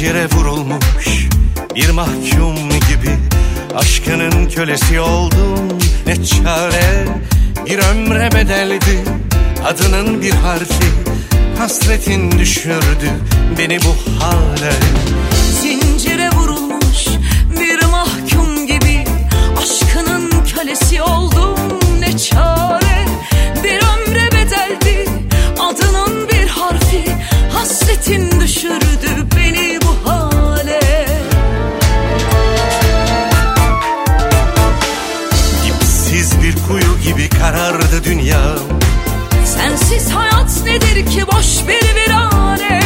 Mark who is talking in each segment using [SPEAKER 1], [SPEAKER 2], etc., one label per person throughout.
[SPEAKER 1] Zincire vurulmuş bir mahkum gibi. Aşkının kölesi oldum ne çare? Bir ömre bedeldi adının bir harfi. Hasretin düşürdü beni bu hale.
[SPEAKER 2] Zincire vurulmuş bir mahkum gibi. Aşkının kölesi oldum ne çare? Bir ömre bedeldi adının bir harfi. Hasretin düşürdü beni Sensiz hayat nedir ki? Boş bir virane.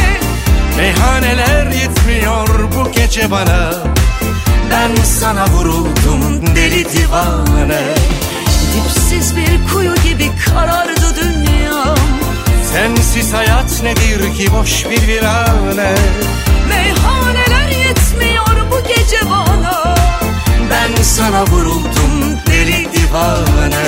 [SPEAKER 1] Meyhaneler yetmiyor bu gece bana. Ben sana vuruldum deli divane.
[SPEAKER 2] Dipsiz bir kuyu gibi karardı dünyam
[SPEAKER 1] Sensiz hayat nedir ki? Boş bir virane.
[SPEAKER 2] Meyhaneler yetmiyor bu gece bana.
[SPEAKER 1] Ben sana vuruldum deli divane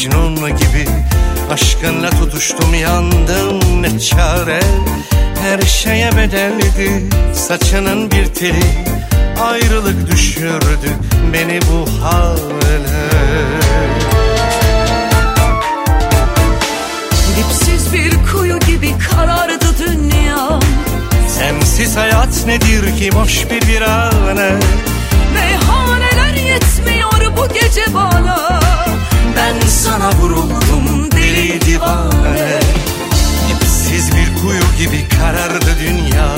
[SPEAKER 2] mecnun gibi Aşkınla tutuştum yandım ne çare? Her şeye bedeldi saçının bir teli. Ayrılık düşürdü beni bu hale. Dipsiz bir kuyu gibi karardı dünya.
[SPEAKER 1] Sensiz hayat nedir ki? Boş bir virane
[SPEAKER 2] Meyhaneler yetmiyor bu gece bana
[SPEAKER 1] Ben sana vuruldum deli divane Dipsiz bir kuyu gibi karardı dünya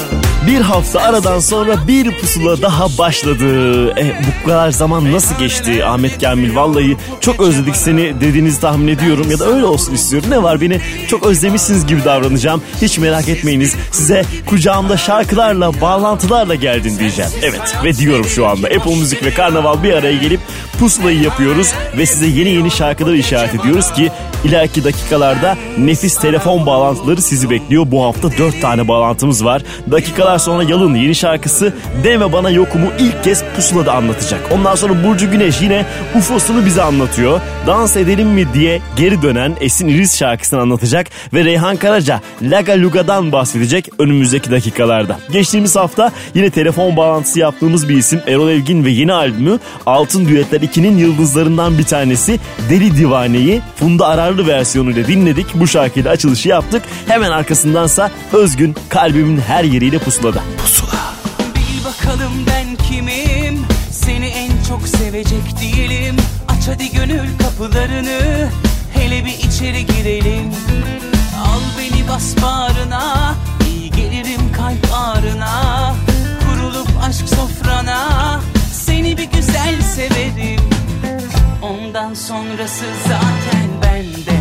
[SPEAKER 3] Bir hafta aradan sonra bir pusula daha başladı. E, bu kadar zaman nasıl geçti Ahmet Kamil? Vallahi çok özledik seni dediğinizi tahmin ediyorum ya da öyle olsun istiyorum. Ne var beni çok özlemişsiniz gibi davranacağım. Hiç merak etmeyiniz. Size kucağımda şarkılarla, bağlantılarla geldin diyeceğim. Evet ve diyorum şu anda. Apple Müzik ve Karnaval bir araya gelip pusulayı yapıyoruz ve size yeni yeni şarkıları işaret ediyoruz ki ileriki dakikalarda nefis telefon bağlantıları sizi bekliyor. Bu hafta 4 tane bağlantımız var. Dakikalar sonra Yalın yeni şarkısı Deme Bana Yokumu ilk kez pusulada anlatacak. Ondan sonra Burcu Güneş yine UFO'sunu bize anlatıyor. Dans edelim mi diye geri dönen Esin İriz şarkısını anlatacak ve Reyhan Karaca Laga Luga'dan bahsedecek önümüzdeki dakikalarda. Geçtiğimiz hafta yine telefon bağlantısı yaptığımız bir isim Erol Evgin ve yeni albümü Altın Düetler 2'nin yıldızlarından bir tanesi Deli Divane'yi Funda Ararlı versiyonuyla dinledik. Bu şarkıyla açılışı yaptık. Hemen arkasındansa Özgün kalbimin her yeriyle pusulada. Pusula.
[SPEAKER 4] Bil bakalım ben kimim Seni en çok sevecek değilim Aç hadi gönül kapılarını Hele bir içeri girelim Al beni bas bağrına İyi gelirim kalp ağrına Kurulup aşk sofrana bir güzel severim. Ondan sonrası zaten bende.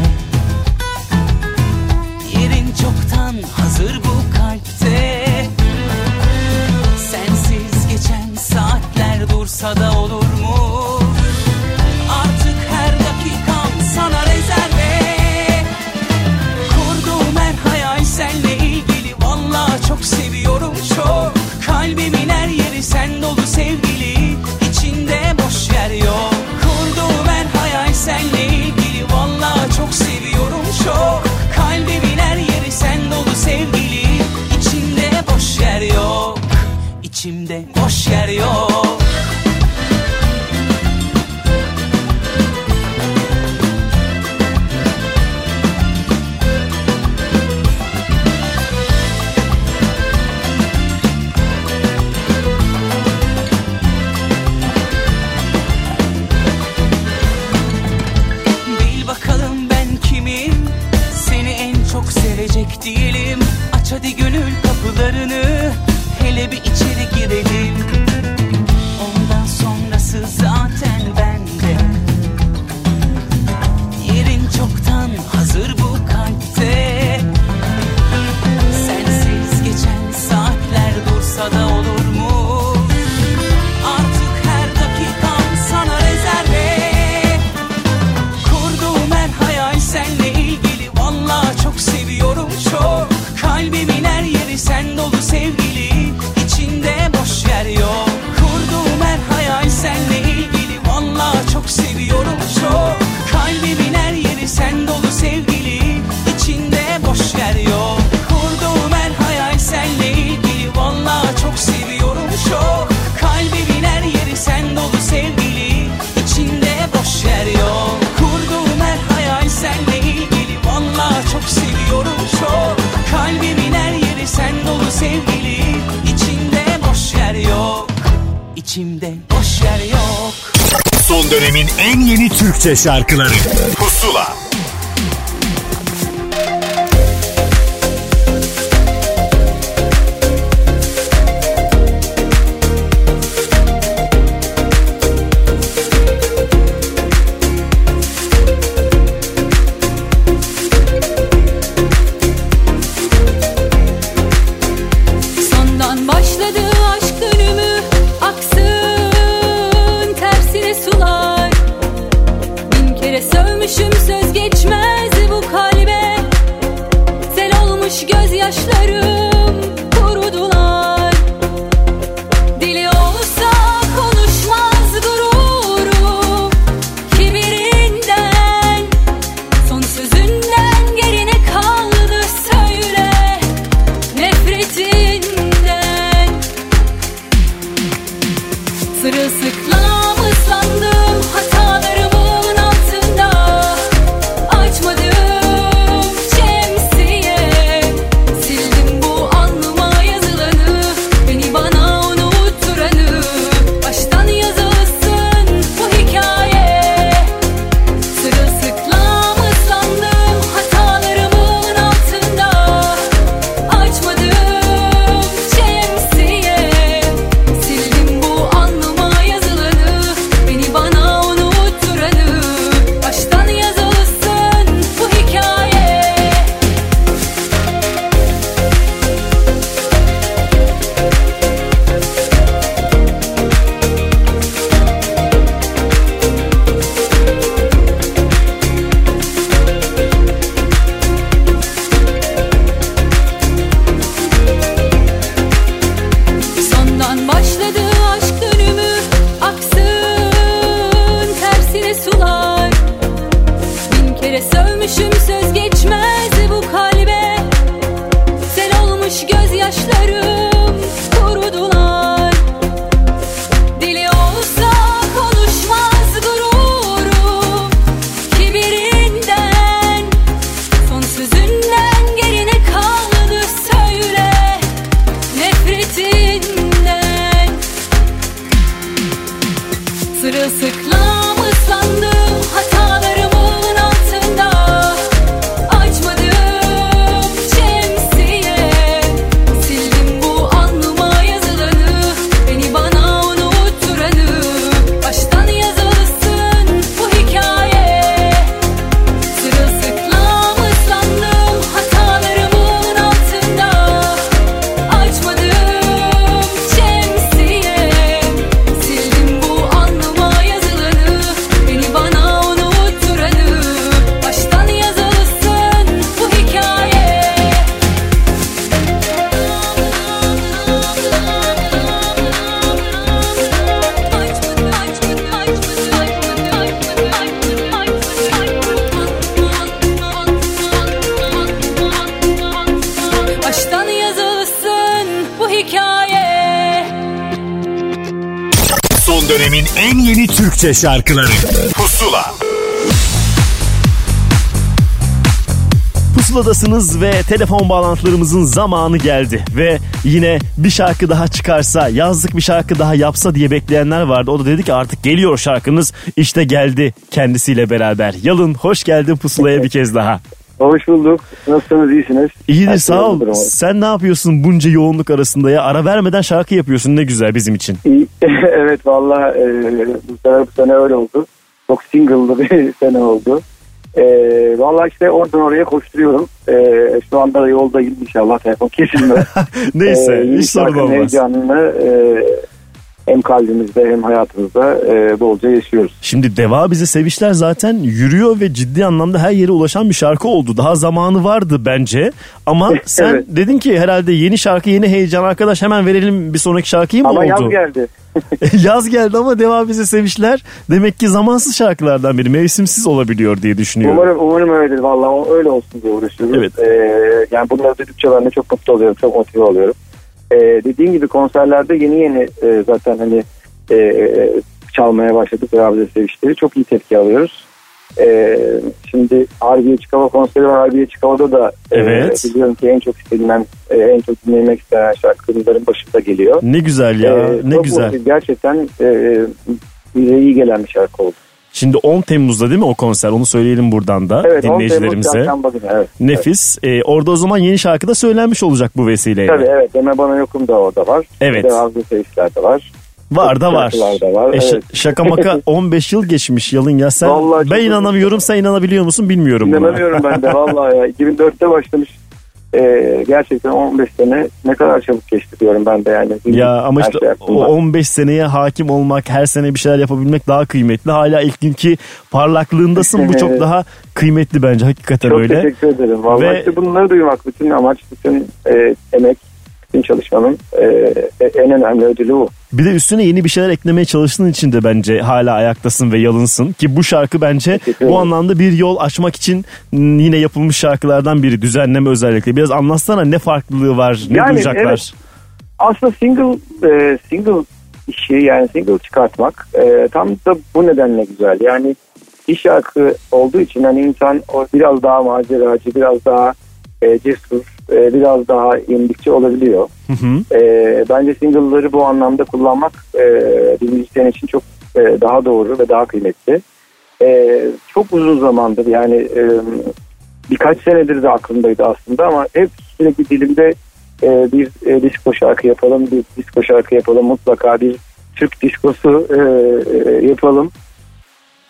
[SPEAKER 4] Yerin çoktan hazır bu kalpte. Sensiz geçen saatler dursa da olur mu? içimde. Boş yer yok. çok. Kalbimin her yeri sen dolu sevgili. İçinde boş yer yok. Kurduğum her hayal senle ilgili. Valla çok seviyorum çok. Kalbimin her yeri sen dolu sevgili. İçinde boş yer yok. İçimde boş yer yok.
[SPEAKER 2] Son dönemin en yeni Türkçe şarkıları. Pusula.
[SPEAKER 5] Türkçe şarkıları Pusula
[SPEAKER 3] Pusuladasınız ve telefon bağlantılarımızın zamanı geldi. Ve yine bir şarkı daha çıkarsa, yazlık bir şarkı daha yapsa diye bekleyenler vardı. O da dedi ki artık geliyor şarkınız. İşte geldi kendisiyle beraber. Yalın hoş geldin Pusula'ya bir kez daha.
[SPEAKER 6] Hoş bulduk. Nasılsınız? iyisiniz?
[SPEAKER 3] İyidir sağ ol. Sen ne yapıyorsun bunca yoğunluk arasında ya? Ara vermeden şarkı yapıyorsun ne güzel bizim için.
[SPEAKER 6] Evet valla e, bu sene, bu sene öyle oldu. Çok single'lı bir sene oldu. E, valla işte oradan oraya koşturuyorum. E, şu anda da yoldayım inşallah telefon kesilmez.
[SPEAKER 3] Neyse
[SPEAKER 6] E,
[SPEAKER 3] hiç sorun olmaz.
[SPEAKER 6] Heyecanını e, kalbimizde hem hayatımızda e, bolca yaşıyoruz.
[SPEAKER 3] Şimdi Deva bize sevişler zaten yürüyor ve ciddi anlamda her yere ulaşan bir şarkı oldu. Daha zamanı vardı bence. Ama sen
[SPEAKER 6] Evet.
[SPEAKER 3] dedin ki herhalde yeni şarkı yeni heyecan arkadaş hemen verelim bir sonraki şarkıyı mı
[SPEAKER 6] Ama
[SPEAKER 3] oldu?
[SPEAKER 6] yaz geldi.
[SPEAKER 3] Yaz geldi ama Deva bize sevişler demek ki zamansız şarkılardan biri mevsimsiz olabiliyor diye düşünüyorum.
[SPEAKER 6] Umarım umarım öyledir valla öyle olsun diye uğraşıyoruz.
[SPEAKER 3] Evet.
[SPEAKER 6] Ee, yani bunları duydukça ben de çok mutlu oluyorum, çok motive oluyorum. Ee, dediğim gibi konserlerde yeni yeni e, zaten hani e, e, çalmaya başladık beraber sevişleri çok iyi tepki alıyoruz. Ee, şimdi Harbiye Çıkava konseri var. Harbiye Çıkava'da da e,
[SPEAKER 3] Evet.
[SPEAKER 6] biliyorum ki en çok istenilen, e, en çok dinlemek istenen şarkıların başında geliyor.
[SPEAKER 3] Ne güzel ya
[SPEAKER 6] Ee,
[SPEAKER 3] ne güzel.
[SPEAKER 6] mutluyum. Gerçekten e, bize iyi gelen bir şarkı oldu.
[SPEAKER 3] Şimdi 10 Temmuz'da değil mi o konser onu söyleyelim buradan da
[SPEAKER 6] Evet, 10 Temmuz
[SPEAKER 3] dinleyicilerimize.
[SPEAKER 6] Çarşamba günü. Evet.
[SPEAKER 3] Nefis. Ee, orada o zaman yeni şarkı da söylenmiş olacak bu vesileyle.
[SPEAKER 6] Tabii evet Deme Bana Yokum da orada var.
[SPEAKER 3] Evet.
[SPEAKER 6] Devamlı seyisler de var.
[SPEAKER 3] Var da var.
[SPEAKER 6] Da var,
[SPEAKER 3] E,
[SPEAKER 6] evet.
[SPEAKER 3] şaka maka 15 yıl geçmiş Yalın ya sen.
[SPEAKER 6] Vallahi
[SPEAKER 3] ben inanamıyorum sen inanabiliyor musun bilmiyorum buna.
[SPEAKER 6] İnanamıyorum ben de vallahi ya. 2004'te başlamış. Ee, gerçekten 15 sene ne kadar çabuk geçti diyorum ben de yani.
[SPEAKER 3] Ya ama
[SPEAKER 6] Her
[SPEAKER 3] işte
[SPEAKER 6] şey
[SPEAKER 3] o
[SPEAKER 6] aklımda.
[SPEAKER 3] 15 seneye hakim olmak, her sene bir şeyler yapabilmek daha kıymetli. Hala ilk günkü parlaklığındasın. Bu çok daha kıymetli bence hakikaten
[SPEAKER 6] Çok
[SPEAKER 3] öyle.
[SPEAKER 6] teşekkür ederim. Vallahi
[SPEAKER 3] Ve-
[SPEAKER 6] işte bunları duymak bütün amaç, bütün e, emek, bütün çalışmanın e, e, en önemli ödülü bu.
[SPEAKER 3] Bir de üstüne yeni bir şeyler eklemeye çalıştığın için de bence hala ayaktasın ve yalınsın. Ki bu şarkı bence bu anlamda bir yol açmak için yine yapılmış şarkılardan biri. Düzenleme özellikle. Biraz anlatsana ne farklılığı var, ne
[SPEAKER 6] Yani
[SPEAKER 3] duyacaklar.
[SPEAKER 6] evet. Aslında single e, single işi yani single çıkartmak e, tam da bu nedenle güzel. Yani bir şarkı olduğu için hani insan o biraz daha maceracı, biraz daha e, cesur, e, biraz daha yenilikçi olabiliyor.
[SPEAKER 3] Hı hı.
[SPEAKER 6] E, bence single'ları bu anlamda kullanmak e, bir müzisyen için çok e, daha doğru ve daha kıymetli. E, çok uzun zamandır yani e, birkaç senedir de aklımdaydı aslında ama hep sürekli dilimde e, bir e, disco şarkı yapalım, bir disco şarkı yapalım, mutlaka bir Türk diskosu e, e, yapalım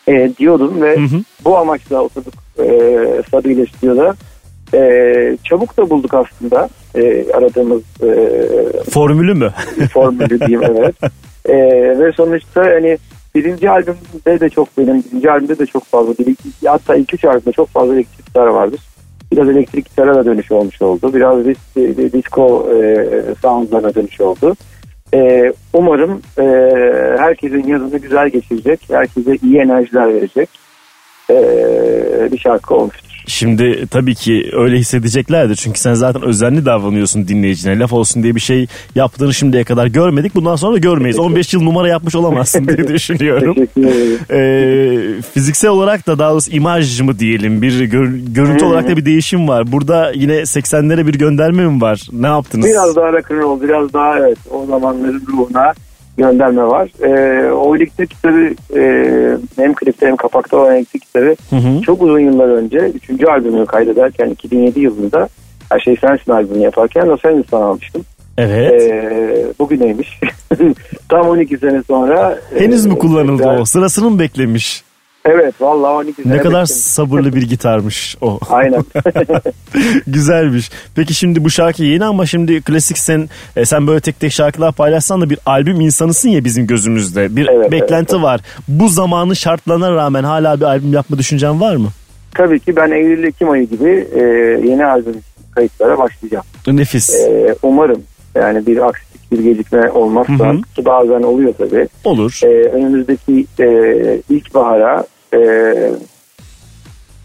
[SPEAKER 6] e, diyordum ve
[SPEAKER 3] Hı hı.
[SPEAKER 6] bu amaçla oturduk e, Sadı ile stüdyoda. E, çabuk da bulduk aslında e, aradığımız e,
[SPEAKER 3] Formülü mü?
[SPEAKER 6] formülü diyeyim evet. E, ve sonuçta hani birinci albümde de çok benim birinci albümde de çok fazla bir, hatta iki üç albümde çok fazla elektrik gitar vardır. Biraz elektrik gitara da dönüş olmuş oldu. Biraz dis, e, disco e, soundlarına dönüş oldu. E, umarım e, herkesin yazını güzel geçirecek. Herkese iyi enerjiler verecek e, bir şarkı olmuştur.
[SPEAKER 3] Şimdi tabii ki öyle hissedeceklerdir. Çünkü sen zaten özenli davranıyorsun dinleyicine. Laf olsun diye bir şey yaptığını şimdiye kadar görmedik. Bundan sonra da görmeyiz. 15 yıl numara yapmış olamazsın diye düşünüyorum. Ee, fiziksel olarak da daha doğrusu imaj mı diyelim bir gör- görüntü olarak da bir değişim var. Burada yine 80'lere bir gönderme mi var? Ne yaptınız?
[SPEAKER 6] Biraz daha rock'n'roll, biraz daha evet o zamanların ruhuna gönderme var. Ee, o elektrik gitarı e, hem klipte hem kapakta olan elektrik gitarı
[SPEAKER 3] Hı hı.
[SPEAKER 6] çok uzun yıllar önce 3. albümü kaydederken 2007 yılında Her Şey Sensin albümünü yaparken Los Angeles'tan almıştım.
[SPEAKER 3] Evet.
[SPEAKER 6] Ee, bugüneymiş. Tam 12 sene sonra.
[SPEAKER 3] Henüz mü
[SPEAKER 6] e,
[SPEAKER 3] kullanıldı
[SPEAKER 6] tekrar-
[SPEAKER 3] o? Sırasını mı beklemiş?
[SPEAKER 6] Evet vallahi 12 sene.
[SPEAKER 3] Ne kadar
[SPEAKER 6] bekledim.
[SPEAKER 3] sabırlı bir gitarmış o.
[SPEAKER 6] Aynen.
[SPEAKER 3] Güzelmiş. Peki şimdi bu şarkı yeni ama şimdi klasik sen e, sen böyle tek tek şarkılar paylaşsan da bir albüm insanısın ya bizim gözümüzde. Bir
[SPEAKER 6] Evet,
[SPEAKER 3] beklenti
[SPEAKER 6] evet.
[SPEAKER 3] var. Bu zamanın şartlarına rağmen hala bir albüm yapma düşüncen var mı?
[SPEAKER 6] Tabii ki ben Eylül-Ekim ayı gibi e, yeni albüm kayıtlara başlayacağım.
[SPEAKER 3] Nefis.
[SPEAKER 6] Ee, umarım yani bir aksilik bir gecikme olmazsa
[SPEAKER 3] Hı hı.
[SPEAKER 6] ki bazen oluyor tabii.
[SPEAKER 3] Olur.
[SPEAKER 6] Ee, önümüzdeki e, ilkbahara e,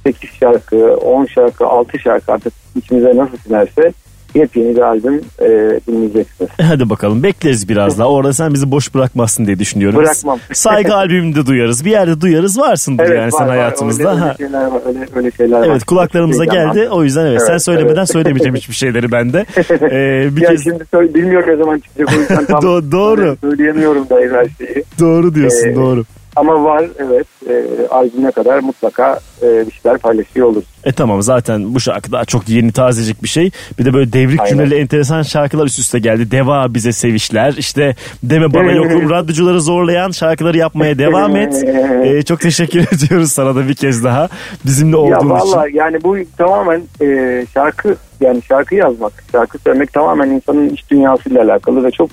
[SPEAKER 6] 8 şarkı, 10 şarkı, 6 şarkı artık içimize nasıl sinerse yepyeni bir albüm e, dinleyeceksiniz.
[SPEAKER 3] E, Hadi bakalım bekleriz biraz daha. Orada sen bizi boş bırakmazsın diye düşünüyorum.
[SPEAKER 6] Bırakmam.
[SPEAKER 3] Saygı albümünde duyarız. Bir yerde duyarız varsındır yani sen hayatımızda.
[SPEAKER 6] Öyle, öyle şeyler var. Öyle, öyle şeyler var.
[SPEAKER 3] Evet kulaklarımıza
[SPEAKER 6] Çok
[SPEAKER 3] geldi.
[SPEAKER 6] heyecanlandım.
[SPEAKER 3] O yüzden evet, sen
[SPEAKER 6] Evet,
[SPEAKER 3] söylemeden
[SPEAKER 6] evet.
[SPEAKER 3] söylemeyeceğim hiçbir şeyleri ben de. Ee, bir
[SPEAKER 6] ya
[SPEAKER 3] kez
[SPEAKER 6] şimdi söyle, bilmiyorum ne zaman çıkacak o yüzden tam
[SPEAKER 3] Do- doğru.
[SPEAKER 6] söyleyemiyorum da her şeyi.
[SPEAKER 3] doğru diyorsun
[SPEAKER 6] Ee,
[SPEAKER 3] doğru.
[SPEAKER 6] Ama var evet e, albüme kadar mutlaka e, bir şeyler paylaşıyor oluruz.
[SPEAKER 3] E tamam zaten bu şarkı daha çok yeni tazecik bir şey. Bir de böyle devrik
[SPEAKER 6] Aynen.
[SPEAKER 3] cümleli enteresan şarkılar üst üste geldi. Deva bize sevişler. İşte deme bana yokum radyocuları zorlayan şarkıları yapmaya devam et. E, çok teşekkür ediyoruz sana da bir kez daha. Bizimle
[SPEAKER 6] Ya
[SPEAKER 3] olduğun için.
[SPEAKER 6] valla yani bu tamamen e, şarkı yani şarkı yazmak, şarkı söylemek tamamen insanın iç dünyasıyla alakalı ve çok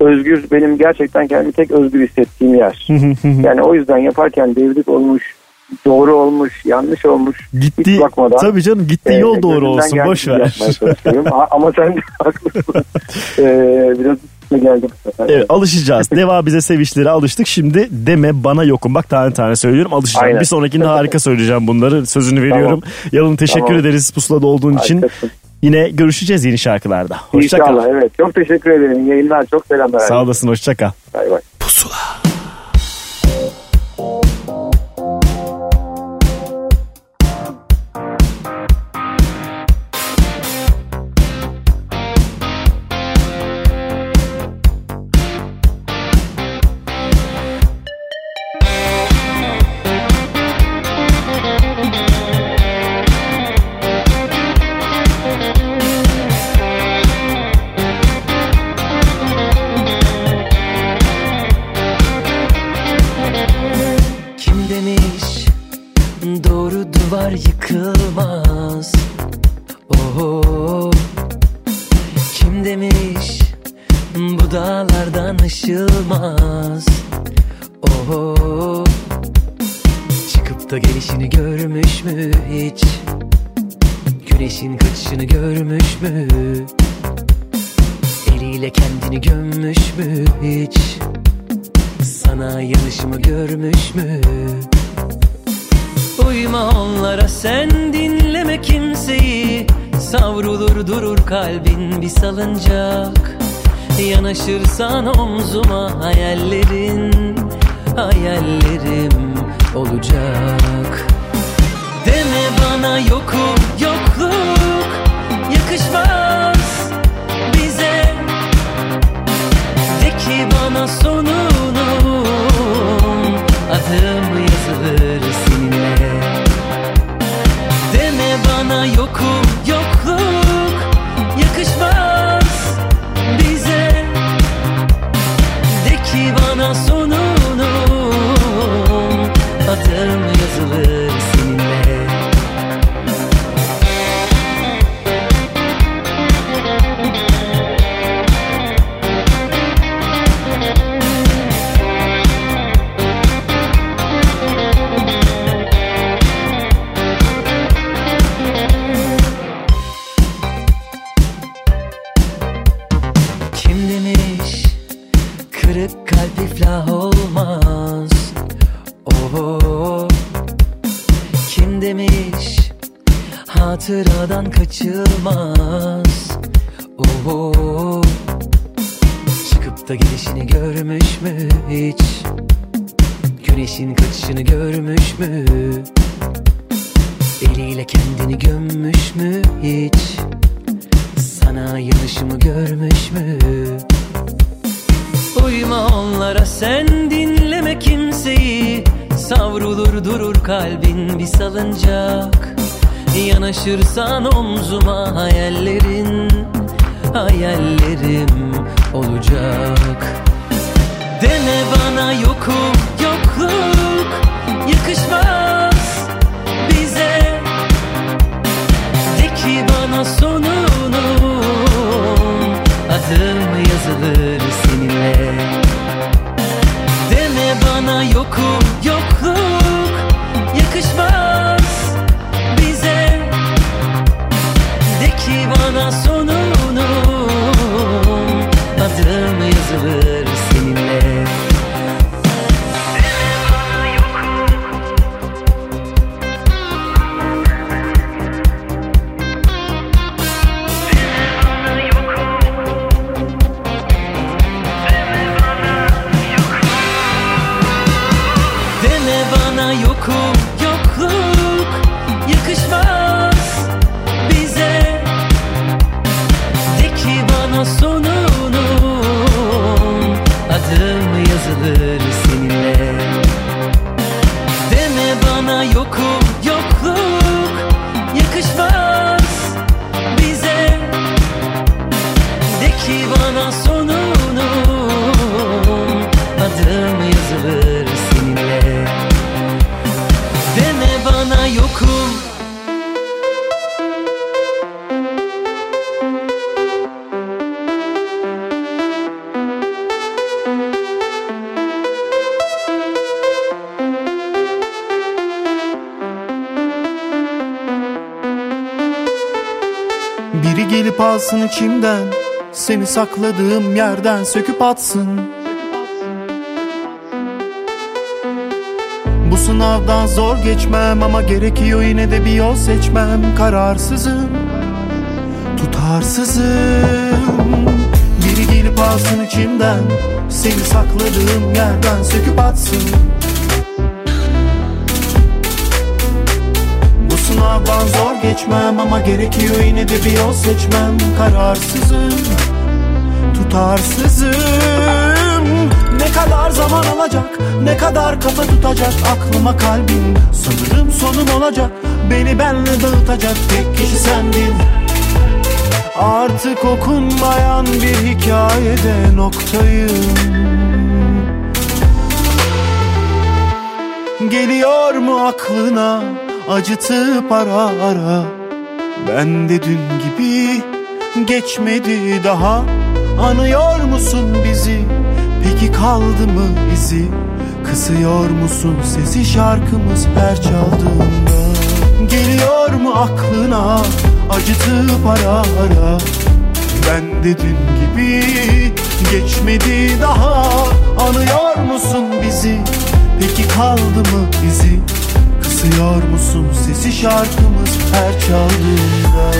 [SPEAKER 6] özgür benim gerçekten kendimi tek özgür hissettiğim yer. yani o yüzden yaparken devrik olmuş, doğru olmuş, yanlış olmuş
[SPEAKER 3] Gitti.
[SPEAKER 6] hiç bakmadan.
[SPEAKER 3] Tabii canım gitti
[SPEAKER 6] e,
[SPEAKER 3] yol doğru olsun boş ver.
[SPEAKER 6] Ama sen de haklısın. e, biraz üstüne geldi bu sefer.
[SPEAKER 3] Evet alışacağız. Deva bize sevişlere alıştık. Şimdi deme bana yokum. Bak tane tane söylüyorum alışacağım.
[SPEAKER 6] Aynen.
[SPEAKER 3] Bir sonrakinde harika söyleyeceğim bunları. Sözünü veriyorum. Yalın teşekkür
[SPEAKER 6] Tamam.
[SPEAKER 3] ederiz pusulada olduğun için. Yine görüşeceğiz yeni şarkılarda. Hoşça
[SPEAKER 6] İnşallah
[SPEAKER 3] kal.
[SPEAKER 6] evet. Çok teşekkür ederim. Yayınlar çok selamlar.
[SPEAKER 3] Sağ olasın hoşça kal.
[SPEAKER 6] Bay bay.
[SPEAKER 7] Pusula.
[SPEAKER 8] Savrulur durur kalbin bir salıncak. Yanaşırsan omzuma hayallerin Hayallerim olacak. Deme bana yokum yokluk Yakışmaz bize. De ki bana sonunum Adım yazılır seninle. Deme bana yokum hatıradan kaçılmaz Oho. Çıkıp da gelişini görmüş mü hiç? Güneşin kaçışını görmüş mü? Eliyle kendini gömmüş mü hiç? Sana yanışımı görmüş mü? Uyma onlara sen dinleme kimseyi. Savrulur durur kalbin bir salıncak Yanaşırsan omzuma hayallerin Hayallerim olacak. Deme bana yokum yokluk Yakışmaz bize. De ki bana sonunum Adım yazılır seninle. Deme bana yokum yokluk ki bana sonunum Adım yazılır
[SPEAKER 9] içimden Seni sakladığım yerden söküp atsın. Bu sınavdan zor geçmem ama gerekiyor yine de bir yol seçmem. Kararsızım, tutarsızım. Biri gelip alsın içimden. Seni sakladığım yerden söküp atsın sınavdan zor geçmem ama gerekiyor yine de bir yol seçmem. Kararsızım, tutarsızım. Ne kadar zaman alacak, ne kadar kafa tutacak Aklıma kalbim. Sanırım sonum olacak Beni benle dağıtacak tek kişi sendin. Artık okunmayan bir hikayede noktayım. Geliyor mu aklına acıtıp ara ara. Ben de dün gibi geçmedi daha. Anıyor musun bizi? Peki kaldı mı izi? Kısıyor musun sesi şarkımız her çaldığında? Geliyor mu aklına acıtıp ara ara? Ben de dün gibi geçmedi daha. Anıyor musun bizi? Peki kaldı mı izi Kısıyor musun sesi şarkımız her çaldığında?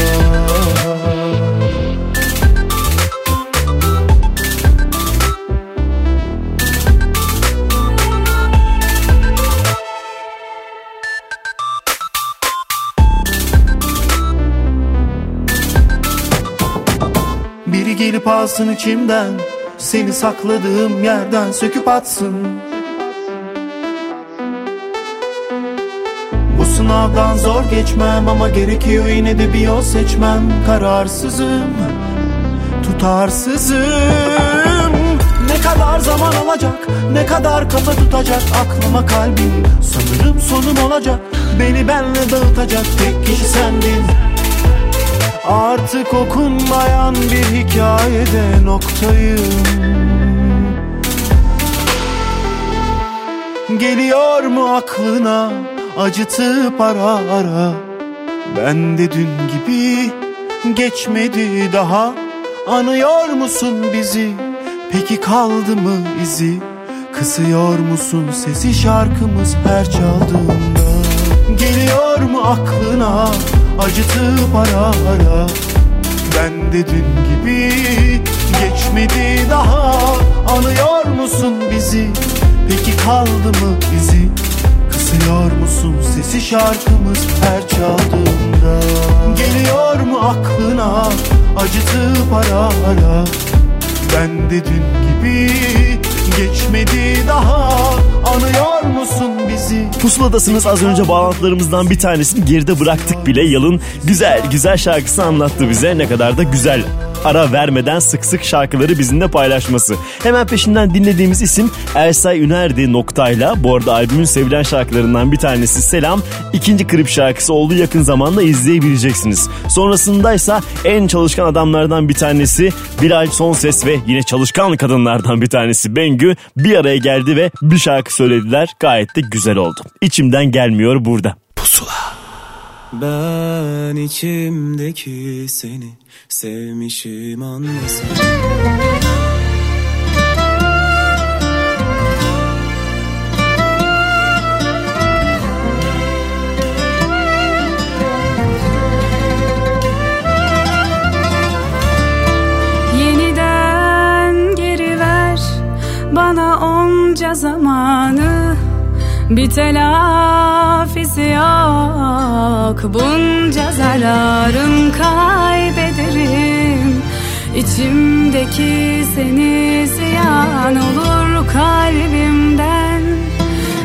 [SPEAKER 9] Biri gelip alsın içimden Seni sakladığım yerden söküp atsın sınavdan zor geçmem ama gerekiyor yine de bir yol seçmem. Kararsızım, tutarsızım. Ne kadar zaman alacak, ne kadar kafa tutacak Aklıma kalbim. Sanırım sonum olacak Beni benle dağıtacak tek kişi sendin. Artık okunmayan bir hikayede noktayım. Geliyor mu aklına acıtıp ara ara. Ben de dün gibi geçmedi daha. Anıyor musun bizi? Peki kaldı mı izi? Kısıyor musun sesi şarkımız her çaldığında? Geliyor mu aklına acıtıp ara ara? Ben de dün gibi geçmedi daha. Anıyor musun bizi? Peki kaldı mı izi Kısıyor musun sesi şarkımız her çaldığında? Geliyor mu aklına acıtıp ara ara? Ben de dün gibi geçmedi daha. Anıyor musun bizi?
[SPEAKER 3] Pusuladasınız. Az önce bağlantılarımızdan bir tanesini geride bıraktık bile. Yalın güzel güzel şarkısını anlattı bize. Ne kadar da güzel ara vermeden sık sık şarkıları bizimle paylaşması. Hemen peşinden dinlediğimiz isim Ersay Ünerdi noktayla. Bu arada albümün sevilen şarkılarından bir tanesi Selam. ikinci klip şarkısı olduğu yakın zamanda izleyebileceksiniz. Sonrasındaysa en çalışkan adamlardan bir tanesi Bilal Sonses ve yine çalışkan kadınlardan bir tanesi Bengü bir araya geldi ve bir şarkı söylediler. Gayet de güzel oldu. İçimden gelmiyor burada. Pusula.
[SPEAKER 10] Ben içimdeki seni sevmişim anlasın.
[SPEAKER 11] Yeniden geri ver bana onca zamanı Bir telafisi yok. Bunca zararım kaybederim. İçimdeki seni ziyan olur kalbimden.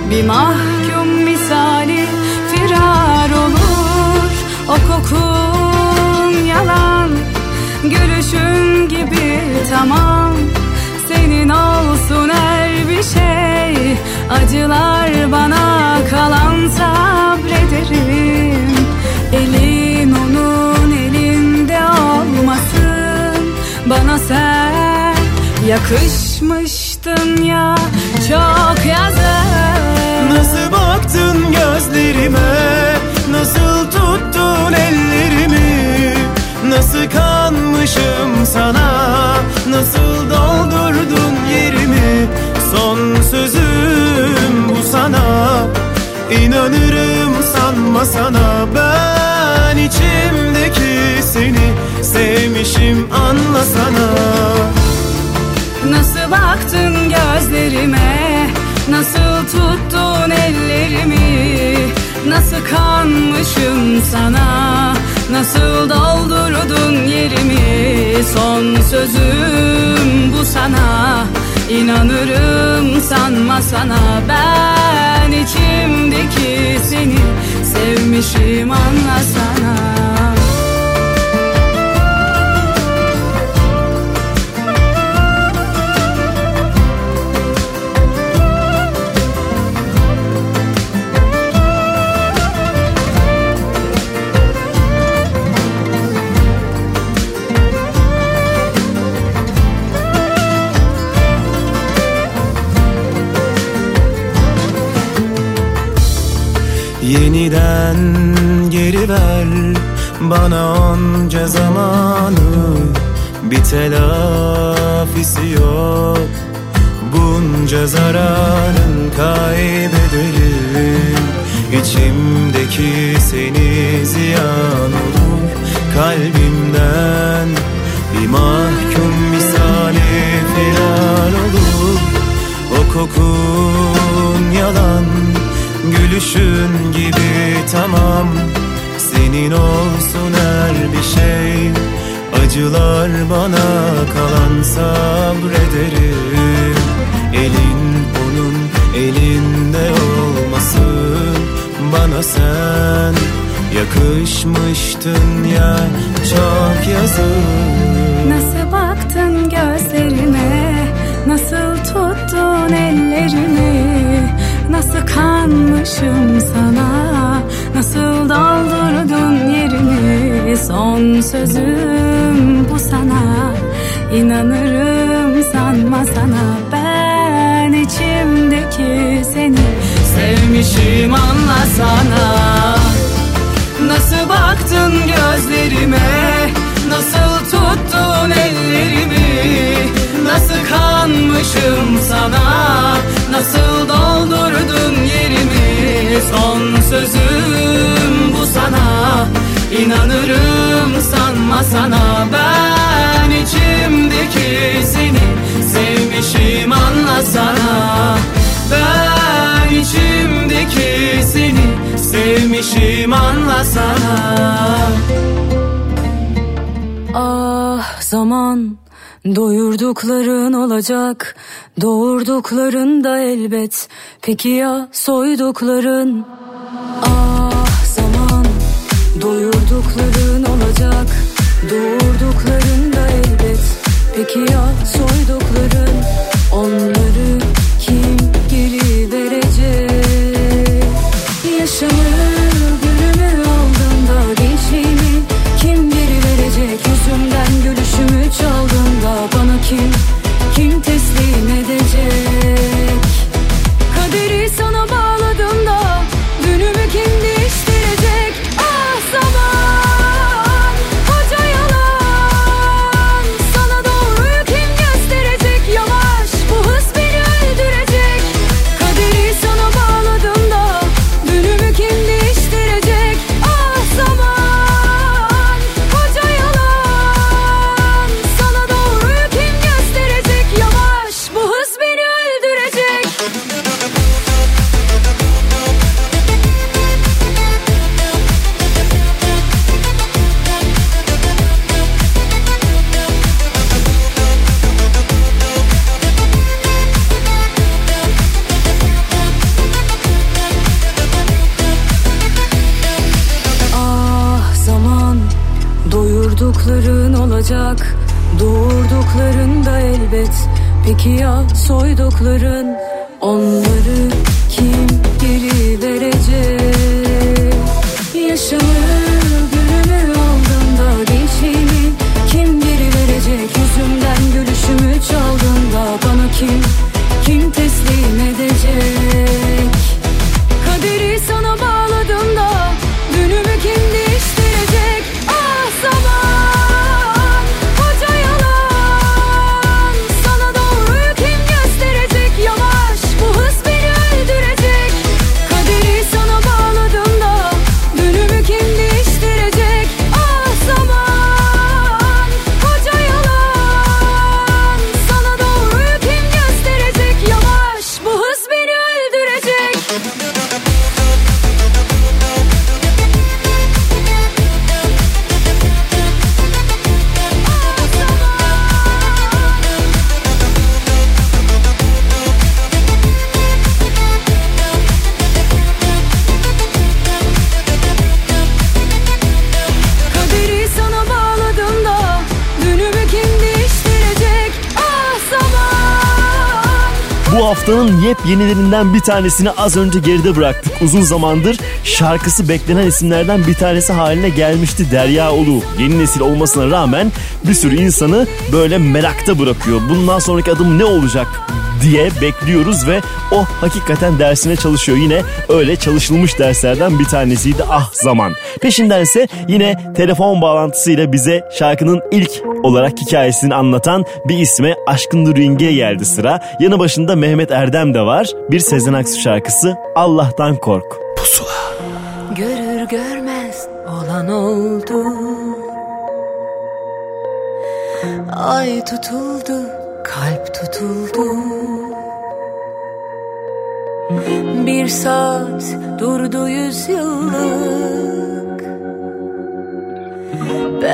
[SPEAKER 11] Bir mahkum misali firar olur. O kokun yalan. Gülüşün gibi tamam. Senin olsun her bir şey Acılar bana kalan sabrederim. Elin onun elinde olmasın. Bana sen yakışmıştın ya Çok yazık.
[SPEAKER 10] Nasıl baktın gözlerime? Nasıl tuttun ellerimi? Nasıl kanmış sana? Nasıl doldurdun yerimi? Son sözüm bu sana İnanırım sanma sana. Ben içimdeki seni Sevmişim anlasana
[SPEAKER 11] Nasıl baktın gözlerime? Nasıl tuttun ellerimi? Nasıl kanmışım sana? Nasıl doldurdun yerimi? Son sözüm bu sana İnanırım sanma sana Ben. İçimdeki seni Sevmişim anlasana
[SPEAKER 10] ver bana onca zamanı. Bir telafisi yok. Bunca zararın kaybederim. İçimdeki seni ziyan olur. Kalbimden bir mahkum misali filan olur. O kokun yalan Gülüşün gibi tamam Senin olsun her bir şey. Acılar bana kalan sabrederim. Elin onun elinde olmasın Bana sen. Yakışmıştın ya çok yazık.
[SPEAKER 11] Nasıl baktın gözlerime? Nasıl tuttun ellerimi? Nasıl kanmışım sana Nasıl doldurdun yerimi Son sözüm bu sana. İnanırım sanma sana. Ben içimdeki seni Sevmişim anlasana. Nasıl baktın gözlerime? Nasıl tuttun ellerimi? Nasıl kanmışım sana? Nasıl doldurdun Son sözüm bu sana. İnanırım sanma sana. Ben içimdeki seni Sevmişim anlasana. Ben içimdeki seni Sevmişim anlasana. Ah zaman Doyurdukların olacak Doğurdukların da elbet. Peki ya soydukların? Ah zaman. Doyurdukların olacak Doğurdukların da elbet. Peki ya soydukların
[SPEAKER 3] haftanın yepyenilerinden bir tanesini az önce geride bıraktık. Uzun zamandır şarkısı beklenen isimlerden bir tanesi haline gelmişti Derya Ulu. Yeni nesil olmasına rağmen bir sürü insanı böyle merakta bırakıyor. Bundan sonraki adım ne olacak diye bekliyoruz ve o hakikaten dersine çalışıyor. Yine öyle çalışılmış derslerden bir tanesiydi Ah Zaman. Peşindense yine telefon bağlantısıyla bize şarkının ilk olarak hikayesini anlatan bir isme Aşkın Ring'e geldi sıra. Yanı başında Mehmet Erdem de var. Bir Sezen Aksu şarkısı Allah'tan Kork. Pusula.
[SPEAKER 12] Görür görmez olan oldu Ay tutuldu, kalp tutuldu Bir saat durdu yüz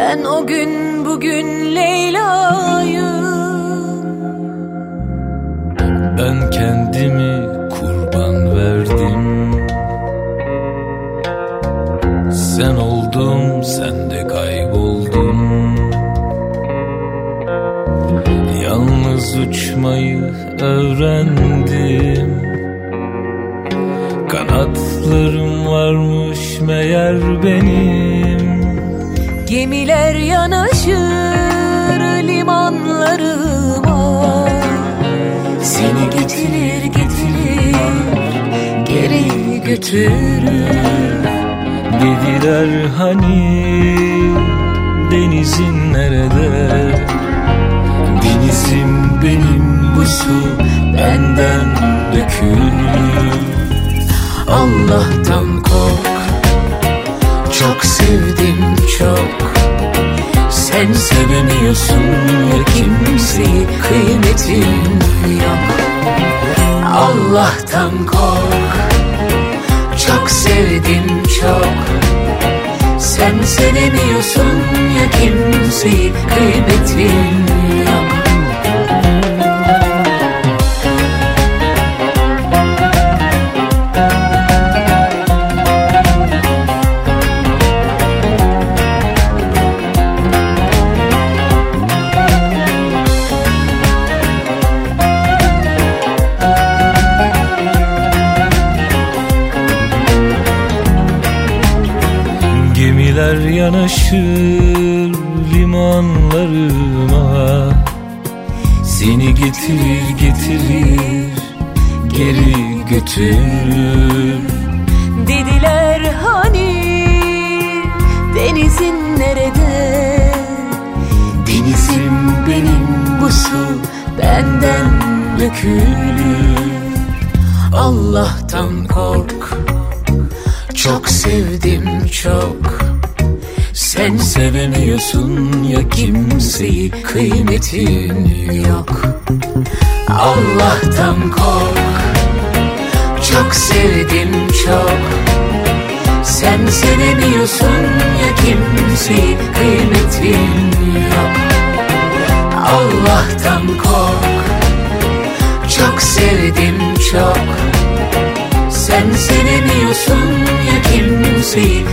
[SPEAKER 12] Ben o gün bugün Leyla'yım
[SPEAKER 8] Ben kendimi kurban verdim. Sen oldum sen de kayboldun. Yalnız uçmayı öğrendim. Kanatlarım varmış meğer benim
[SPEAKER 12] Gemiler yanaşır limanlarıma Seni getirir getirir geri götürür.
[SPEAKER 8] Dediler hani denizin nerede? Denizim benim bu su benden dökülür.
[SPEAKER 12] Allah'tan sevdim çok. Sen sevemiyorsun kimseyi kıymetin yok. Allah'tan kork. Çok sevdim çok. Sen sevemiyorsun ya kimseyi kıymetin yok
[SPEAKER 8] getirir getirir geri götürür.
[SPEAKER 12] Dediler hani denizin nerede? Denizim benim bu su benden dökülür. Allah'tan kork Çok sevdim çok. Sen sevemiyorsun ya kimseyi kıymetin yok Allah'tan kork. Çok sevdim çok. Sen sevemiyorsun ya kimseyi kıymetin yok. Allah'tan kork. Çok sevdim çok. Sen sevemiyorsun ya kimseyi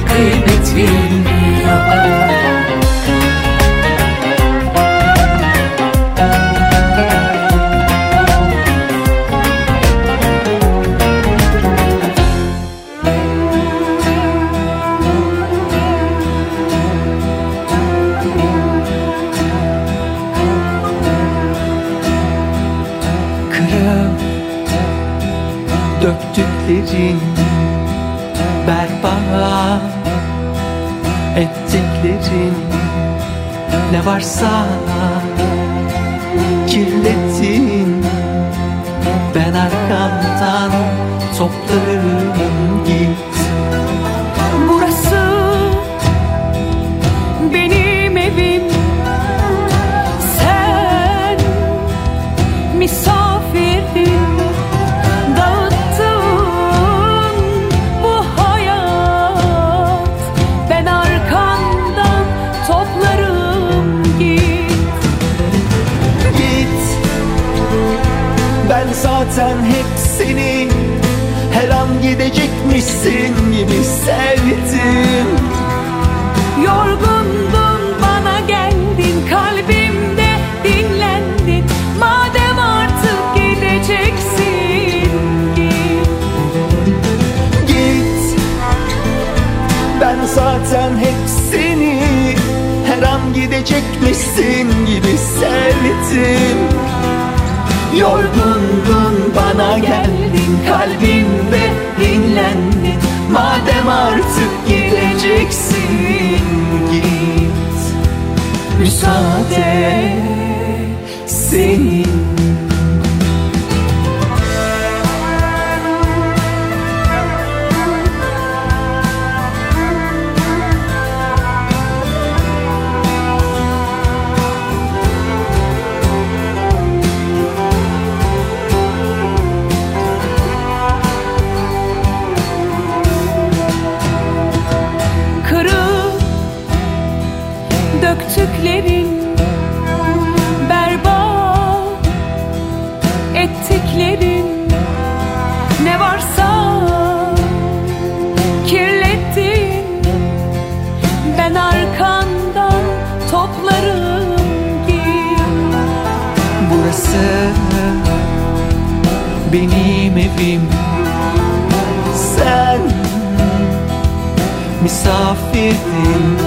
[SPEAKER 13] Misafirdin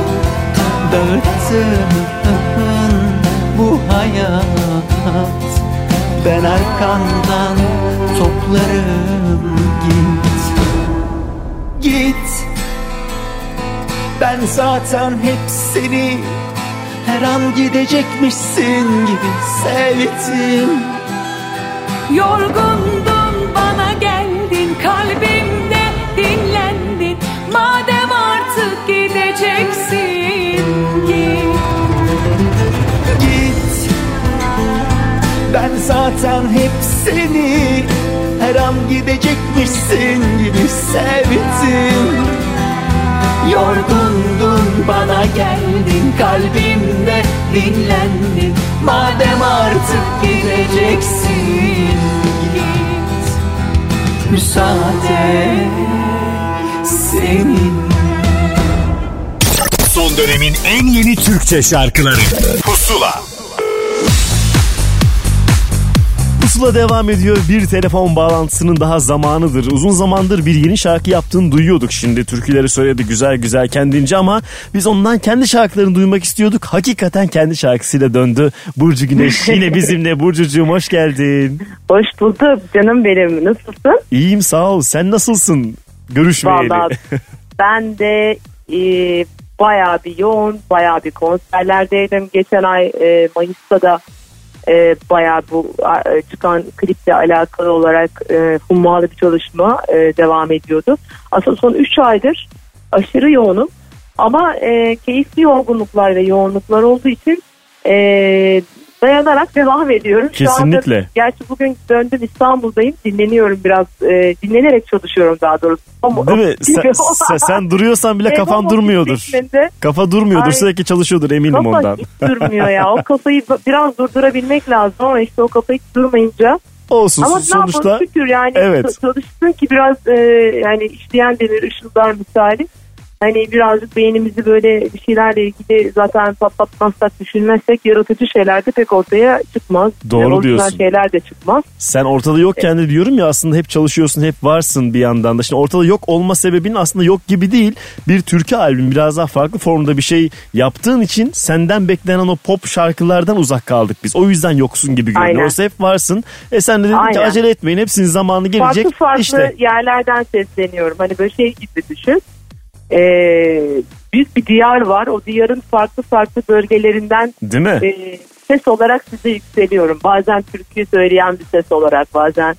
[SPEAKER 13] Dağıttın bu hayat. Ben arkandan Toplarım git.
[SPEAKER 14] Git. Ben zaten hep seni Her an gidecekmişsin gibi sevdim.
[SPEAKER 13] Yorgundun bana geldin kalbimde
[SPEAKER 15] zaten hep seni. Her an gidecekmişsin gibi sevdim.
[SPEAKER 5] Yorgundun bana geldin kalbimde. Dinlendin Madem artık gideceksin. Git.
[SPEAKER 15] Müsaade senin.
[SPEAKER 16] Son dönemin en yeni Türkçe şarkıları. Pusula
[SPEAKER 3] Pusula devam ediyor. Bir telefon bağlantısının daha zamanıdır. Uzun zamandır bir yeni şarkı yaptığını duyuyorduk şimdi. Türküleri söyledi güzel güzel kendince ama biz ondan kendi şarkılarını duymak istiyorduk. Hakikaten kendi şarkısıyla döndü. Burcu Güneş yine bizimle. Burcucuğum hoş geldin.
[SPEAKER 17] Hoş bulduk canım benim. Nasılsın?
[SPEAKER 3] İyiyim sağ ol. Sen nasılsın? Görüşmeyeli.
[SPEAKER 17] Vallahi ben de e, bayağı bir yoğun, bayağı bir konserlerdeydim. Geçen ay e, Mayıs'ta da e, bayağı bu e, çıkan kliple alakalı olarak e, hummalı bir çalışma e, devam ediyordu. Aslında son 3 aydır aşırı yoğunum. Ama e, keyifli yorgunluklar ve yoğunluklar olduğu için e, dayanarak devam ediyorum. Şu anda,
[SPEAKER 3] Kesinlikle.
[SPEAKER 17] gerçi bugün döndüm İstanbul'dayım. Dinleniyorum biraz. E, dinlenerek çalışıyorum daha doğrusu. Ama-
[SPEAKER 3] Değil mi? Sen, sen, sen duruyorsan bile
[SPEAKER 17] E,
[SPEAKER 3] kafan
[SPEAKER 17] ama
[SPEAKER 3] durmuyordur. Kafa durmuyordur.
[SPEAKER 17] Ay.
[SPEAKER 3] Sürekli çalışıyordur eminim
[SPEAKER 17] Kafa
[SPEAKER 3] ondan.
[SPEAKER 17] hiç durmuyor ya. O kafayı biraz durdurabilmek lazım ama işte o kafa hiç durmayınca.
[SPEAKER 3] Olsun
[SPEAKER 17] ama
[SPEAKER 3] sonuçta.
[SPEAKER 17] yapalım şükür yani
[SPEAKER 3] Evet.
[SPEAKER 17] ç- çalışsın ki biraz e, yani işleyen demir ışıldar misali. Hani birazcık beynimizi böyle bir şeylerle ilgili zaten patlatmazsak düşünmezsek yaratıcı şeyler de pek ortaya çıkmaz.
[SPEAKER 3] Doğru
[SPEAKER 17] Orijinal
[SPEAKER 3] diyorsun.
[SPEAKER 17] şeyler de çıkmaz.
[SPEAKER 3] Sen ortada yokken de diyorum ya aslında hep çalışıyorsun hep varsın bir yandan da. Şimdi ortada yok olma sebebin aslında yok gibi değil. Bir türkü albüm biraz daha farklı formda bir şey yaptığın için senden beklenen o pop şarkılardan uzak kaldık biz. O yüzden yoksun gibi görünüyor.
[SPEAKER 17] Aynen.
[SPEAKER 3] Oysa hep varsın. E sen de dedin ki
[SPEAKER 17] Aynen.
[SPEAKER 3] acele etmeyin hepsinin zamanı gelecek.
[SPEAKER 17] Farklı farklı
[SPEAKER 3] İşte
[SPEAKER 17] yerlerden sesleniyorum. Hani böyle şey gibi düşün. Ee, büyük bir diyar var. O diyarın farklı farklı bölgelerinden
[SPEAKER 3] değil mi?
[SPEAKER 17] e, ses olarak size yükseliyorum. Bazen türkü söyleyen bir ses olarak bazen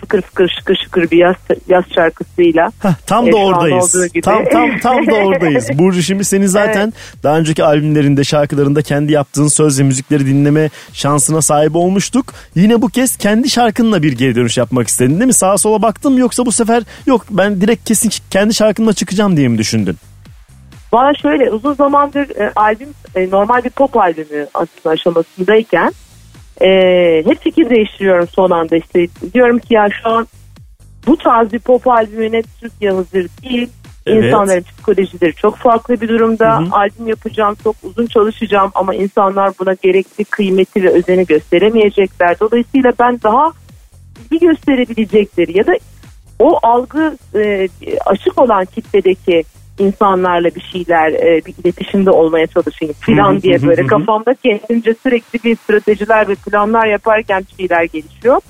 [SPEAKER 17] fıkır fıkır şıkır şıkır bir yaz, yaz şarkısıyla.
[SPEAKER 3] Heh, tam
[SPEAKER 17] E,
[SPEAKER 3] da oradayız. Tam tam tam da oradayız. Burcu şimdi seni zaten daha önceki albümlerinde, şarkılarında kendi yaptığın söz ve müzikleri dinleme şansına sahip olmuştuk. Yine bu kez kendi şarkınla bir geri dönüş yapmak istedin değil mi? Sağa sola baktım yoksa bu sefer yok ben direkt kesin kendi şarkımla çıkacağım diye mi düşündün?
[SPEAKER 17] Bana şöyle uzun zamandır e, albüm e, normal bir pop albümü aslında aşamasındayken e, hep fikir değiştiriyorum son anda işte diyorum ki ya şu an bu tarz bir pop albümüne Türkiye hazır değil.
[SPEAKER 3] Evet.
[SPEAKER 17] İnsanların psikolojileri çok farklı bir durumda.
[SPEAKER 3] Hı hı.
[SPEAKER 17] Albüm yapacağım, çok uzun çalışacağım ama insanlar buna gerekli kıymeti ve özeni gösteremeyecekler. Dolayısıyla ben daha ilgi gösterebilecekleri ya da o algı e, açık olan kitledeki insanlarla bir şeyler e, bir iletişimde olmaya çalışayım filan diye böyle kafamda kendimce sürekli bir stratejiler ve planlar yaparken bir şeyler gelişiyor.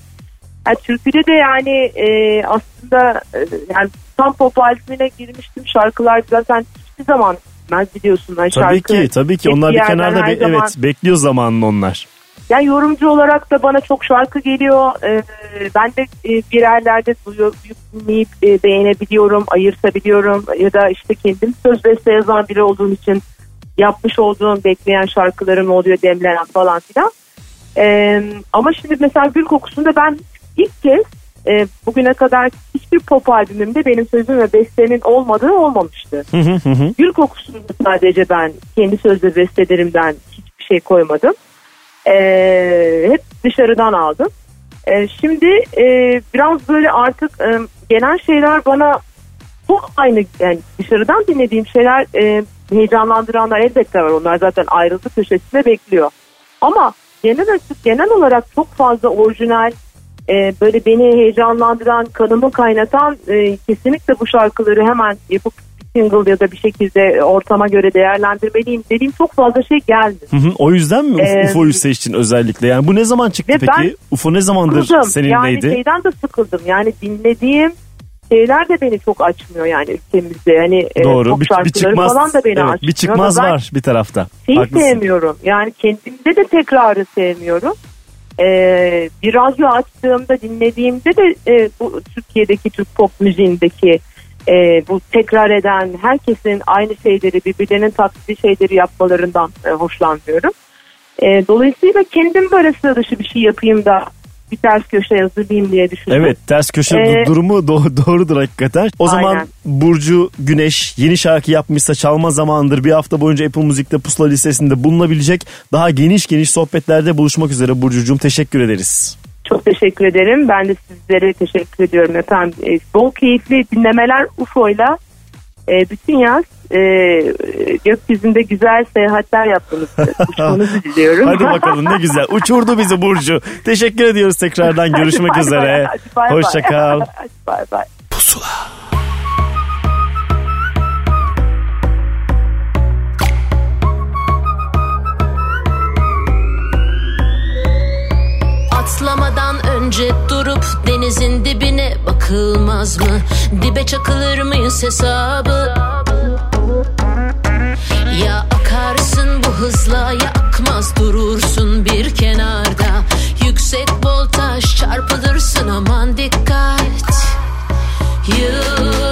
[SPEAKER 17] Yani türküde de yani e, aslında e, yani tam pop albümüne girmiştim şarkılar zaten hiçbir zaman bitmez biliyorsun. Yani
[SPEAKER 3] Tabii
[SPEAKER 17] şarkı
[SPEAKER 3] ki tabii ki onlar bir kenarda be- evet bekliyor zamanını onlar.
[SPEAKER 17] Yani yorumcu olarak da bana çok şarkı geliyor. Ee, ben de e, bir yerlerde duyup dinleyip e, beğenebiliyorum, ayırtabiliyorum. Ya da işte kendim söz beste yazan biri olduğum için yapmış olduğum bekleyen şarkılarım oluyor demlenen falan filan. Ee, ama şimdi mesela Gül Kokusu'nda ben ilk kez e, bugüne kadar hiçbir pop albümümde benim sözüm ve bestemin olmadığı olmamıştı. Gül Kokusu'nda sadece ben kendi söz ve bestelerimden hiçbir şey koymadım. Ee, hep dışarıdan aldım. Ee, şimdi e, biraz böyle artık e, gelen şeyler bana çok aynı yani dışarıdan dinlediğim şeyler e, heyecanlandıranlar elbette var. Onlar zaten ayrıldı köşesinde bekliyor. Ama genel açık genel olarak çok fazla orijinal e, böyle beni heyecanlandıran kanımı kaynatan e, kesinlikle bu şarkıları hemen yapıp single ya da bir şekilde ortama göre değerlendirmeliyim dediğim çok fazla şey geldi.
[SPEAKER 3] Hı hı. O yüzden mi
[SPEAKER 17] Ee,
[SPEAKER 3] UFO'yu seçtin özellikle? Yani bu ne zaman çıktı peki?
[SPEAKER 17] ben
[SPEAKER 3] UFO ne zamandır
[SPEAKER 17] Sıkıldım.
[SPEAKER 3] seninleydi?
[SPEAKER 17] Yani şeyden de sıkıldım. Yani dinlediğim şeyler de beni çok açmıyor yani ülkemizde. Yani e,
[SPEAKER 3] Doğru.
[SPEAKER 17] pop
[SPEAKER 3] Bir, bir çıkmaz.
[SPEAKER 17] falan da beni
[SPEAKER 3] evet,
[SPEAKER 17] açmıyor.
[SPEAKER 3] bir çıkmaz var bir tarafta.
[SPEAKER 17] Şeyi
[SPEAKER 3] Haklısın.
[SPEAKER 17] sevmiyorum. Yani kendimde de tekrarı sevmiyorum. Ee, bir radyo açtığımda dinlediğimde de e, bu Türkiye'deki Türk pop müziğindeki e, bu tekrar eden herkesin aynı şeyleri birbirlerinin taklidi şeyleri yapmalarından e, hoşlanmıyorum. E, dolayısıyla kendim böyle sıra dışı bir şey yapayım da bir ters köşe hazırlayayım diye düşündüm.
[SPEAKER 3] Evet ters köşe
[SPEAKER 17] Ee,
[SPEAKER 3] du- durumu do- doğrudur hakikaten. O zaman
[SPEAKER 17] Aynen.
[SPEAKER 3] Burcu Güneş yeni şarkı yapmışsa çalma zamandır bir hafta boyunca Apple Müzik'te pusula listesinde bulunabilecek daha geniş geniş sohbetlerde buluşmak üzere Burcucuğum teşekkür ederiz.
[SPEAKER 17] Çok teşekkür ederim. Ben de sizlere teşekkür ediyorum efendim. E, bol keyifli dinlemeler UFO'yla e, bütün yaz e, gökyüzünde güzel seyahatler yapmanızı, uçmanızı diliyorum.
[SPEAKER 3] Hadi bakalım ne güzel. Uçurdu bizi Burcu. Teşekkür ediyoruz tekrardan. Görüşmek
[SPEAKER 17] Hadi bay bay,
[SPEAKER 3] üzere.
[SPEAKER 17] hadi bay
[SPEAKER 18] önce durup denizin dibine bakılmaz mı? Dibe çakılır mıyız hesabı? Ya akarsın bu hızla ya akmaz durursun bir kenarda Yüksek voltaj çarpılırsın aman dikkat Yıldızlar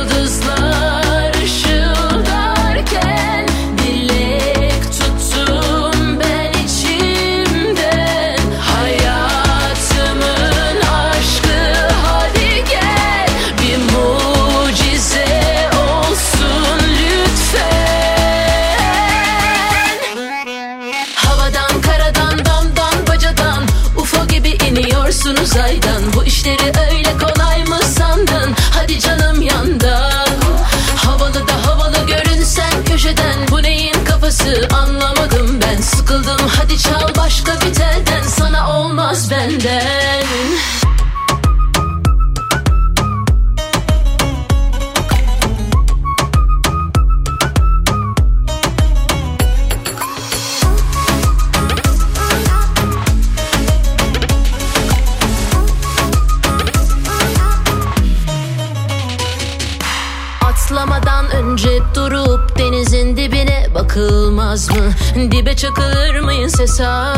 [SPEAKER 18] olmaz benden Atlamadan önce durup denizin dibine bakılmaz mı? Dibe çakılır mıyız hesabı?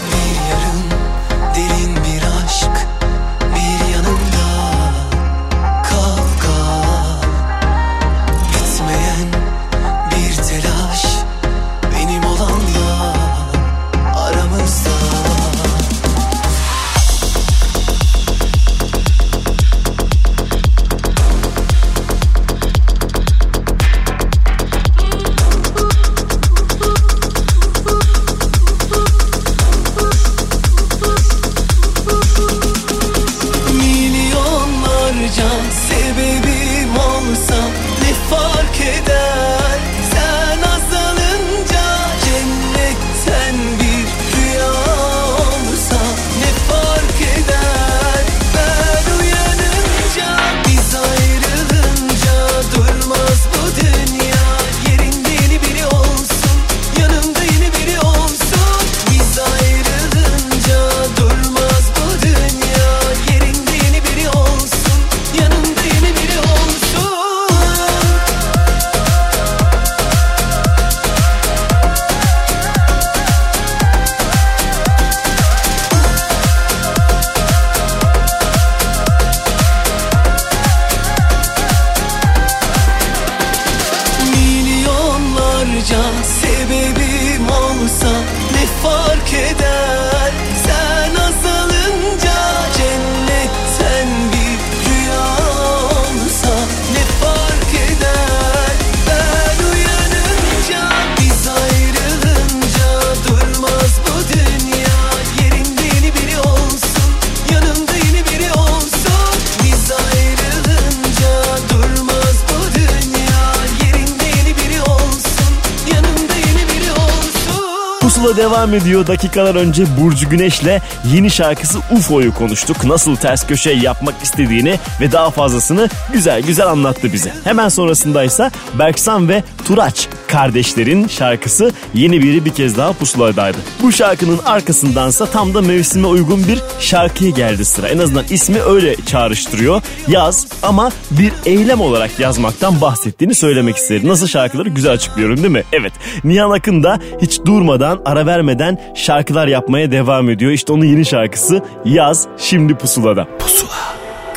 [SPEAKER 3] devam ediyor. Dakikalar önce Burcu Güneş'le yeni şarkısı UFO'yu konuştuk. Nasıl ters köşe yapmak istediğini ve daha fazlasını güzel güzel anlattı bize. Hemen sonrasındaysa Berksan ve Turaç kardeşlerin şarkısı yeni biri bir kez daha pusuladaydı. Bu şarkının arkasındansa tam da mevsime uygun bir şarkıya geldi sıra. En azından ismi öyle çağrıştırıyor. Yaz ama bir eylem olarak yazmaktan bahsettiğini söylemek isterim. Nasıl şarkıları güzel açıklıyorum değil mi? Evet. Nihan Akın da hiç durmadan ara vermeden şarkılar yapmaya devam ediyor. İşte onun yeni şarkısı Yaz şimdi pusulada. Pusula.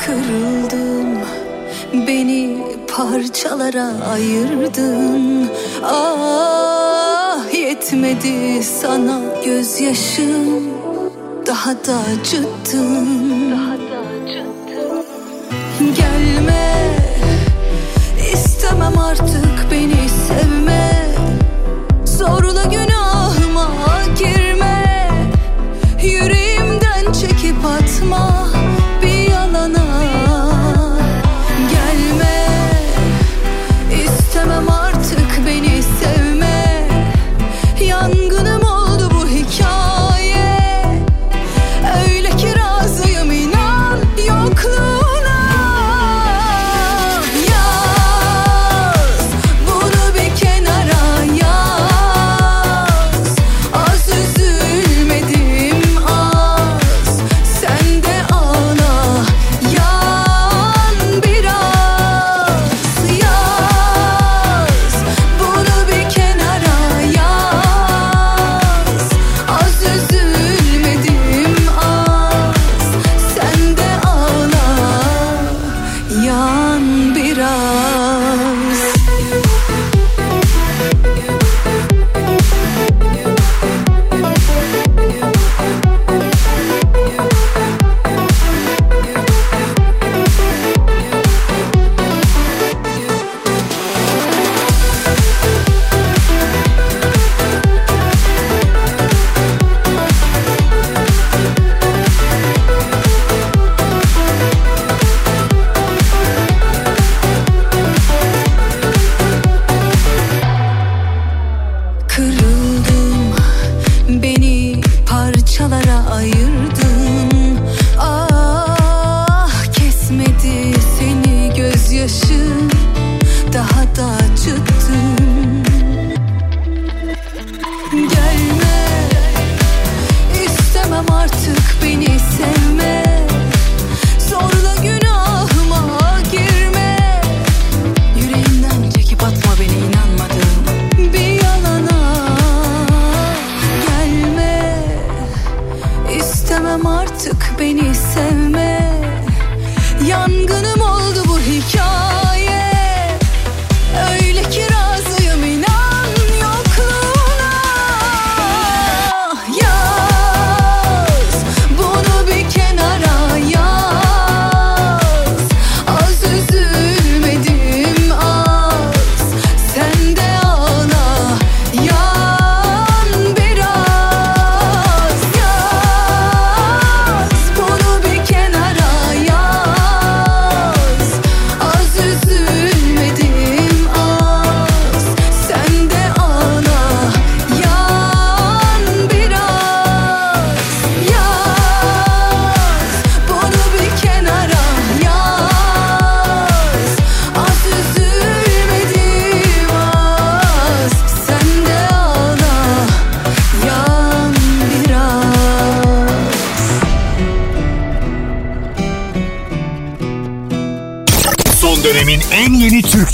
[SPEAKER 12] Kırıldım beni parçalara ayırdın Ah yetmedi sana gözyaşım. Daha da acıttın Gelme. İstemem artık beni sevme. Zorla günahıma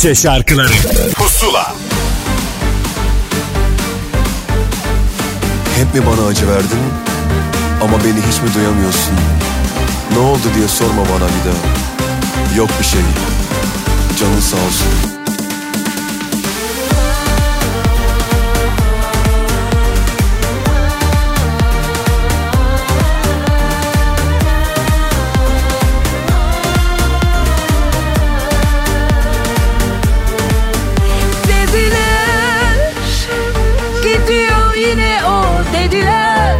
[SPEAKER 5] Bahçe şarkıları Pusula
[SPEAKER 19] Hep mi bana acı verdin ama beni hiç mi duyamıyorsun? Ne oldu diye sorma bana bir daha. Yok bir şey. Canın sağ olsun.
[SPEAKER 12] dediler.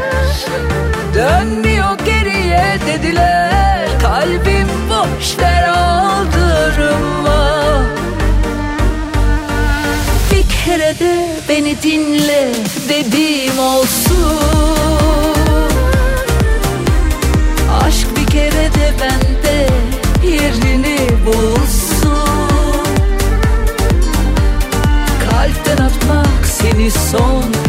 [SPEAKER 12] Dönmüyor geriye dediler. Kalbim boş ver aldırma Bir kere de beni dinle dediğim olsun. Aşk bir kere de bende yerini bulsun. Kalpten atmak seni son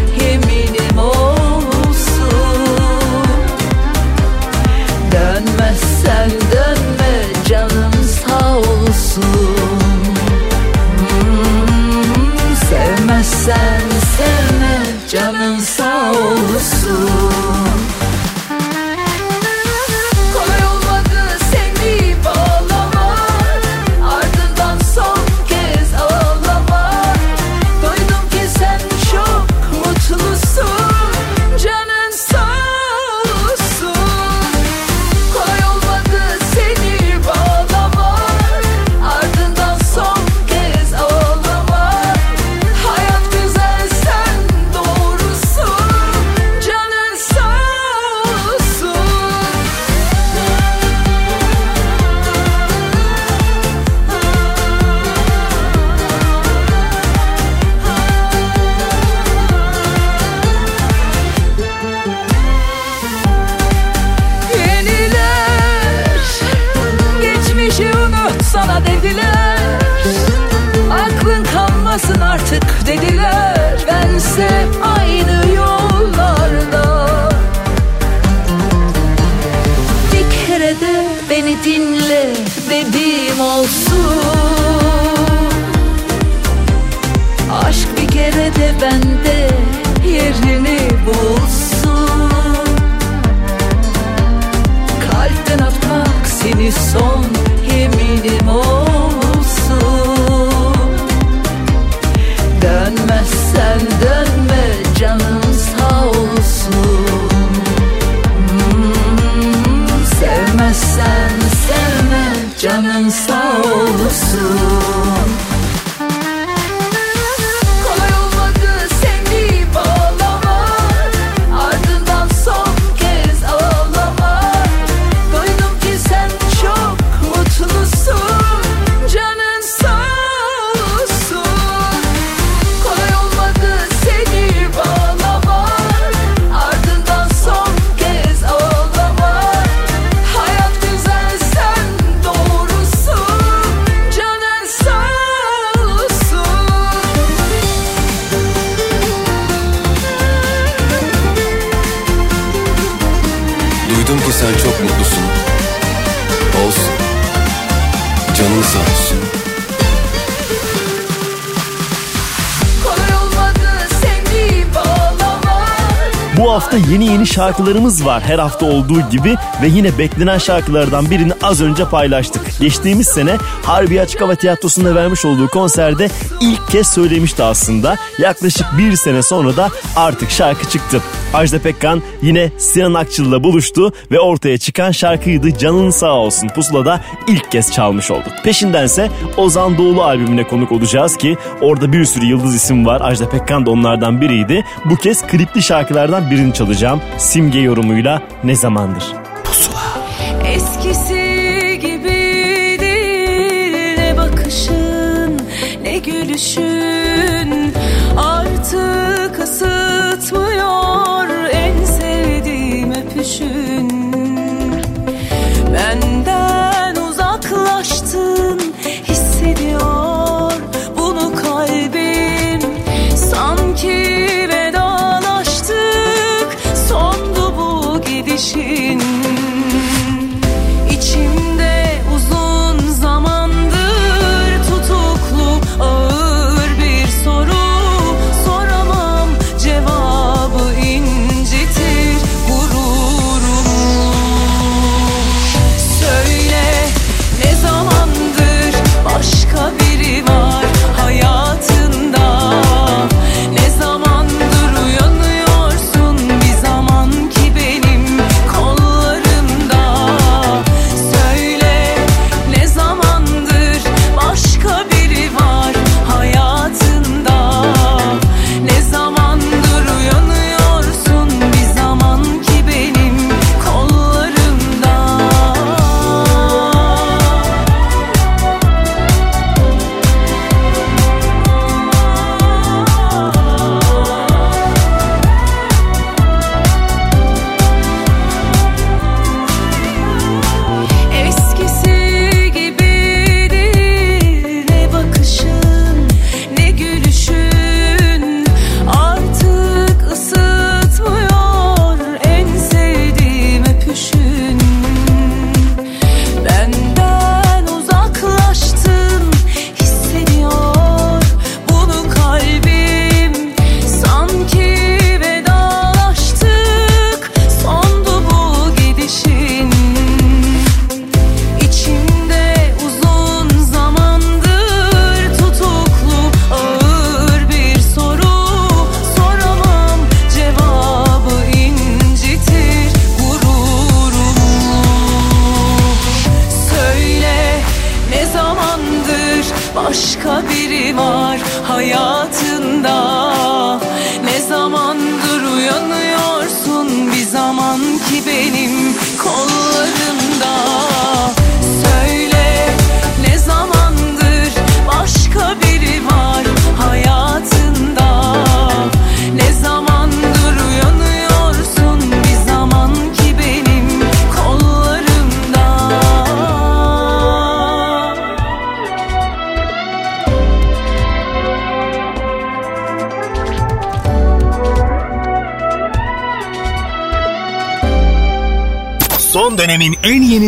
[SPEAKER 12] son yeminim
[SPEAKER 3] o. Hafta yeni yeni şarkılarımız var her hafta olduğu gibi ve yine beklenen şarkılardan birini az önce paylaştık. Geçtiğimiz sene Harbi Açık Hava Tiyatrosu'nda vermiş olduğu konserde ilk kez söylemişti aslında. Yaklaşık bir sene sonra da artık şarkı çıktı. Ajda Pekkan yine Sinan Akçıl'la buluştu ve ortaya çıkan şarkıydı Canın Sağ Olsun Pusula'da ilk kez çalmış olduk. Peşindense Ozan Doğulu albümüne konuk olacağız ki orada bir sürü yıldız isim var. Ajda Pekkan da onlardan biriydi. Bu kez klipli şarkılardan birini çalacağım. Simge yorumuyla Ne Zamandır.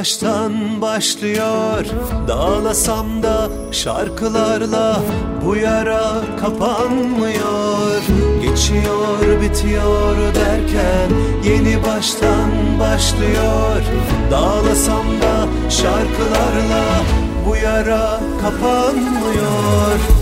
[SPEAKER 9] Baştan başlıyor. Dağlasam da şarkılarla bu yara kapanmıyor. Geçiyor bitiyor derken yeni baştan başlıyor. Dağlasam da şarkılarla bu yara kapanmıyor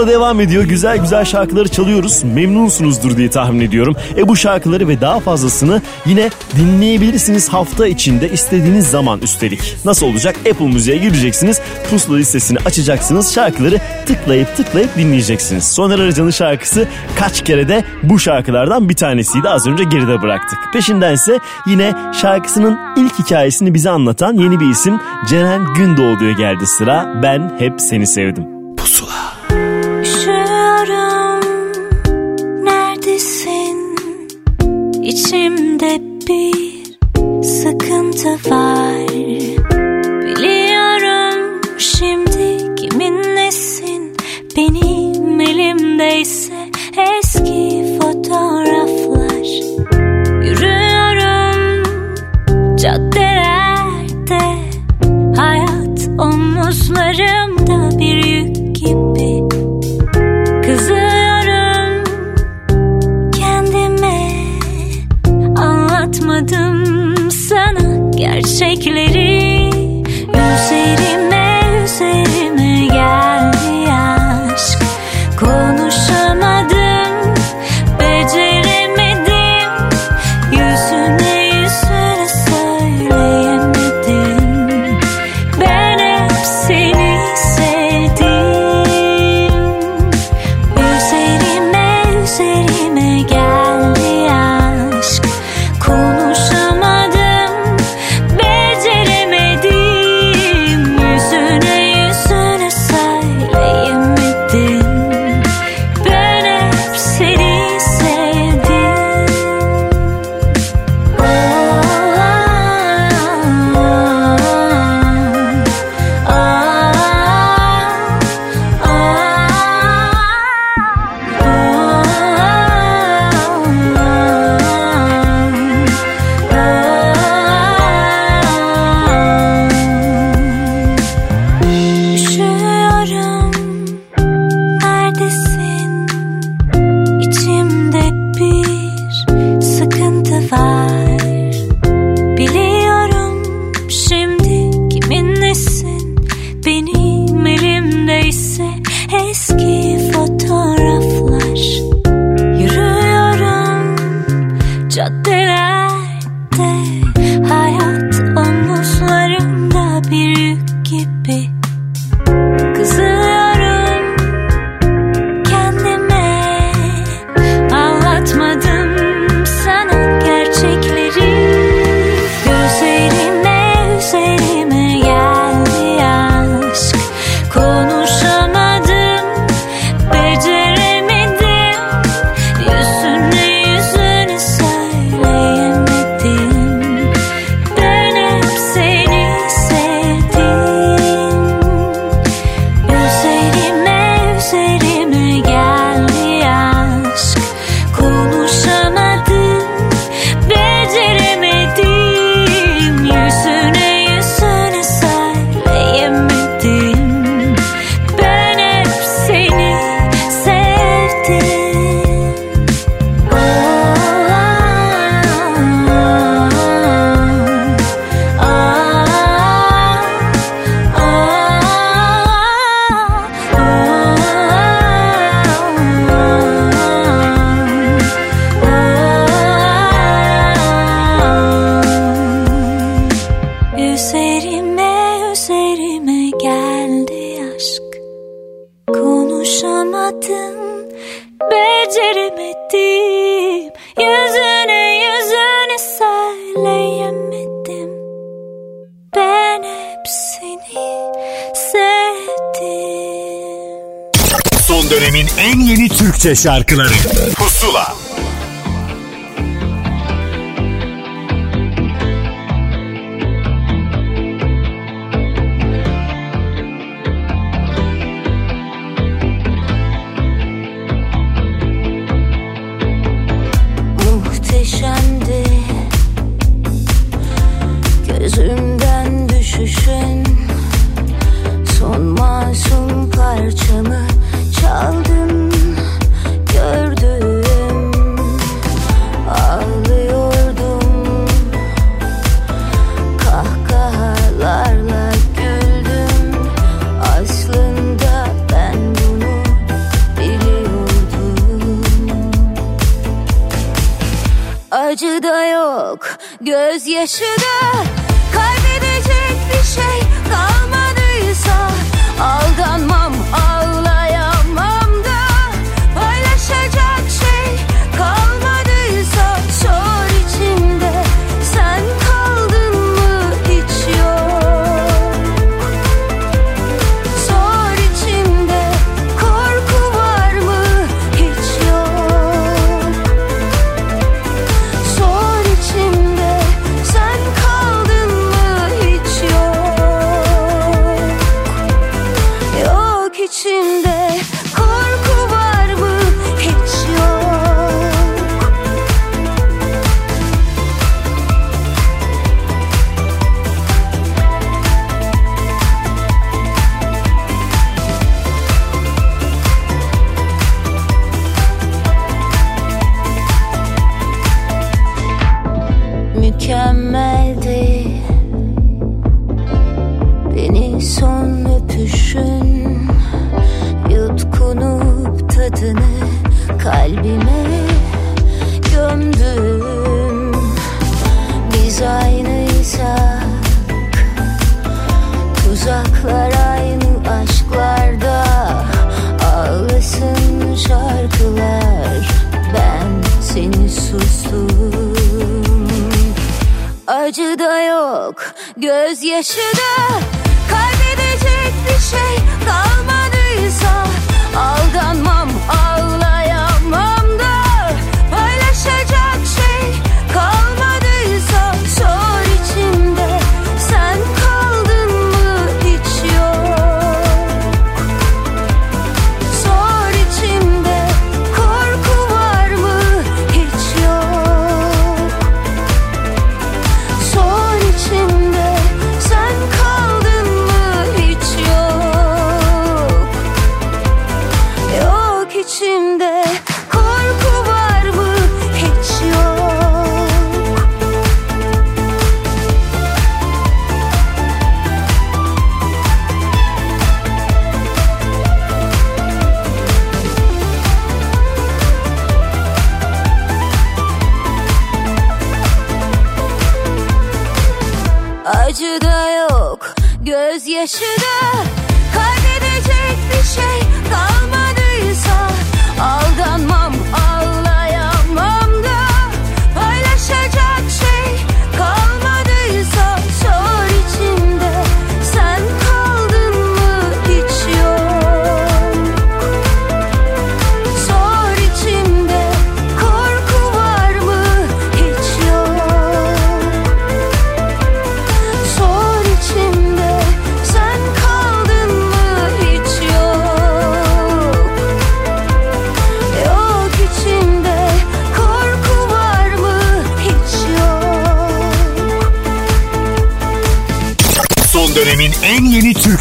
[SPEAKER 3] Pusula devam ediyor. Güzel güzel şarkıları çalıyoruz. Memnunsunuzdur diye tahmin ediyorum. E bu şarkıları ve daha fazlasını yine dinleyebilirsiniz hafta içinde istediğiniz zaman üstelik. Nasıl olacak? Apple Müziğe gireceksiniz. Pusula listesini açacaksınız. Şarkıları tıklayıp tıklayıp dinleyeceksiniz. Soner Arıcan'ın şarkısı kaç kere de bu şarkılardan bir tanesiydi. Az önce geride bıraktık. Peşindense yine şarkısının ilk hikayesini bize anlatan yeni bir isim Ceren Gündoğdu'ya geldi sıra. Ben hep seni sevdim.
[SPEAKER 2] Üşüyorum Neredesin? İçimde bir sıkıntı var
[SPEAKER 5] Türkçe şarkıları
[SPEAKER 2] da yok, gözyaşı da Kaybedecek bir şey kalmadıysa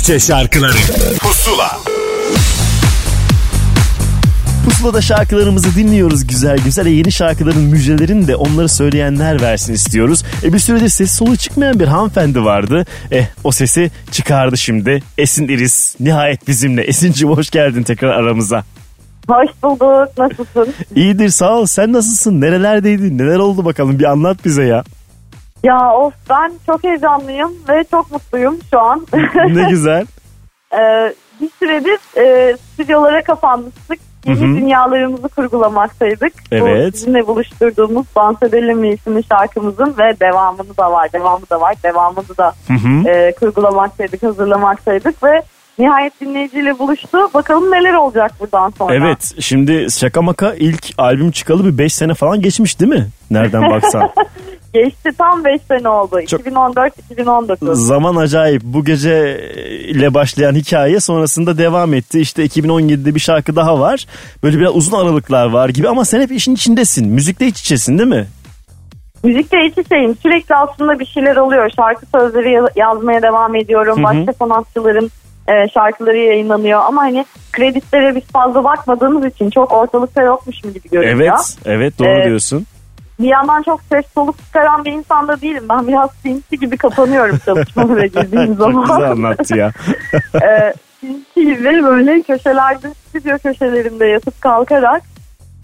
[SPEAKER 5] Türkçe şarkıları Pusula
[SPEAKER 3] Pusula'da şarkılarımızı dinliyoruz güzel güzel. E, yeni şarkıların müjdelerini de onları söyleyenler versin istiyoruz. E, bir süredir ses solu çıkmayan bir hanımefendi vardı. Eh o sesi çıkardı şimdi. Esin İris nihayet bizimle. Esin'cim hoş geldin tekrar aramıza.
[SPEAKER 20] Hoş bulduk. Nasılsın?
[SPEAKER 3] İyidir sağ ol. Sen nasılsın? Nerelerdeydin? Neler oldu bakalım? Bir anlat bize ya.
[SPEAKER 20] Ya of ben çok heyecanlıyım ve çok mutluyum şu an.
[SPEAKER 3] Ne güzel.
[SPEAKER 20] Ee, bir süredir e, stüdyolara kapanmıştık. Yeni
[SPEAKER 3] Hı hı.
[SPEAKER 20] dünyalarımızı kurgulamaktaydık.
[SPEAKER 3] Evet.
[SPEAKER 20] Bu sizinle buluşturduğumuz Dans Edelim mi isimli şarkımızın ve devamını da var, devamı da var, devamını da
[SPEAKER 3] Hı hı.
[SPEAKER 20] e, kurgulamaktaydık, hazırlamaktaydık ve nihayet dinleyiciyle buluştu. Bakalım neler olacak buradan sonra.
[SPEAKER 3] Evet şimdi şaka maka ilk albüm çıkalı bir 5 sene falan geçmiş değil mi? Nereden baksan.
[SPEAKER 20] Geçti tam 5 sene oldu. 2014-2019.
[SPEAKER 3] Zaman acayip. Bu gece ile başlayan hikaye sonrasında devam etti. İşte 2017'de bir şarkı daha var. Böyle biraz uzun aralıklar var gibi ama sen hep işin içindesin. Müzikte iç içesin değil mi?
[SPEAKER 20] Müzikte iç içeyim. Sürekli aslında bir şeyler oluyor. Şarkı sözleri ya- yazmaya devam ediyorum. Başka sanatçıların e, şarkıları yayınlanıyor. Ama hani kreditlere biz fazla bakmadığımız için çok ortalıkta yokmuşum gibi görünüyor.
[SPEAKER 3] Evet, evet doğru
[SPEAKER 20] Ee,
[SPEAKER 3] diyorsun.
[SPEAKER 20] Bir yandan çok ses soluk çıkaran bir insan da değilim. Ben biraz sinsi gibi kapanıyorum çalışmalara girdiğim zaman.
[SPEAKER 3] Çok güzel anlattı ya.
[SPEAKER 20] e, sinsi gibi böyle köşelerde, stüdyo köşelerinde yatıp kalkarak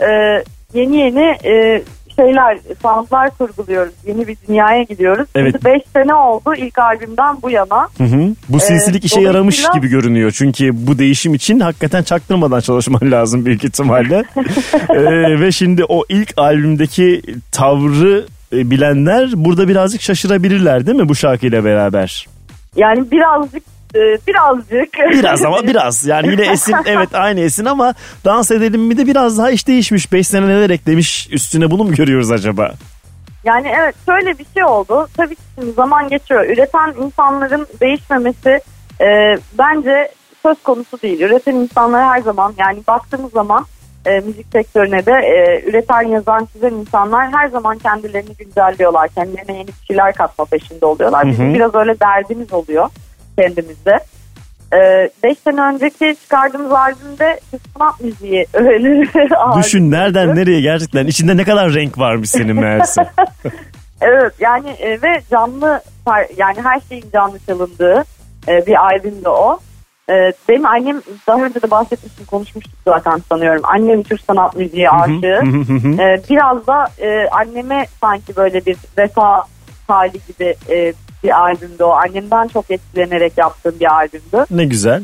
[SPEAKER 20] e, yeni yeni e, şeyler, soundlar kurguluyoruz. Yeni bir dünyaya gidiyoruz.
[SPEAKER 3] Evet.
[SPEAKER 20] Şimdi 5 sene oldu ilk albümden bu yana.
[SPEAKER 3] Hı hı. Bu
[SPEAKER 20] Ee,
[SPEAKER 3] sinsilik işe yaramış
[SPEAKER 20] dolayısıyla-
[SPEAKER 3] gibi görünüyor. Çünkü bu değişim için hakikaten çaktırmadan çalışman lazım büyük ihtimalle. Ee, ve şimdi o ilk albümdeki tavrı e, bilenler burada birazcık şaşırabilirler değil mi bu şarkıyla beraber?
[SPEAKER 20] Yani birazcık birazcık.
[SPEAKER 3] Biraz ama biraz. Yani yine esin evet aynı esin ama dans edelim mi de biraz daha iş değişmiş. 5 sene neler eklemiş üstüne bunu mu görüyoruz acaba?
[SPEAKER 20] Yani evet şöyle bir şey oldu. Tabii ki şimdi zaman geçiyor. Üreten insanların değişmemesi e, bence söz konusu değil. Üreten insanlar her zaman yani baktığımız zaman e, müzik sektörüne de e, üreten, yazan, çizen insanlar her zaman kendilerini güncelliyorlar. Kendilerine yeni bir şeyler katma peşinde oluyorlar.
[SPEAKER 21] Hı
[SPEAKER 20] Bizim
[SPEAKER 21] hı.
[SPEAKER 20] biraz öyle derdimiz oluyor kendimizde. 5 sene önceki çıkardığımız albümde sanat müziği öyle
[SPEAKER 3] Düşün nereden nereye gerçekten içinde ne kadar renk varmış senin meğerse.
[SPEAKER 20] Evet yani e, ve canlı yani her şeyin canlı çalındığı e, bir albümdü o. E, benim annem daha önce de bahsetmiştim konuşmuştuk zaten sanıyorum. Annem Türk sanat müziği aşığı. E, biraz da e, anneme sanki böyle bir vefa hali gibi e, bir albümdü o. Annemden çok etkilenerek yaptığım bir albümdü.
[SPEAKER 3] ne güzel.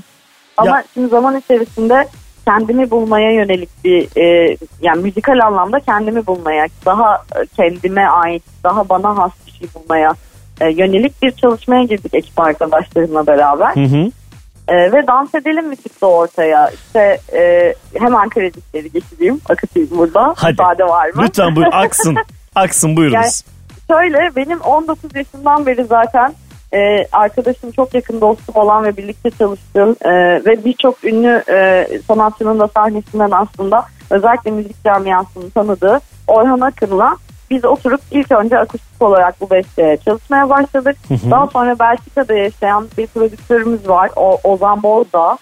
[SPEAKER 20] Ama şimdi zaman içerisinde kendimi bulmaya yönelik bir e, yani müzikal anlamda kendimi bulmaya daha kendime ait daha bana has bir şey bulmaya e, yönelik bir çalışmaya girdik ekip arkadaşlarımla beraber.
[SPEAKER 3] Hı hı.
[SPEAKER 20] E, ve dans edelim mi çıktı ortaya. İşte e, hemen kreditleri geçireyim. Akıtayım burada.
[SPEAKER 3] Hadi.
[SPEAKER 20] Müsaade var mı?
[SPEAKER 3] Lütfen buyur aksın. Aksın buyurunuz.
[SPEAKER 20] Şöyle benim 19 yaşından beri zaten e, arkadaşım çok yakın dostum olan ve birlikte çalıştığım e, ve birçok ünlü e, sanatçının da sahnesinden aslında özellikle müzik camiasının tanıdığı Orhan Akın'la biz oturup ilk önce akustik olarak bu besteye çalışmaya başladık.
[SPEAKER 21] Hı hı.
[SPEAKER 20] Daha sonra Belçika'da yaşayan bir prodüktörümüz var. O, Ozan Borda.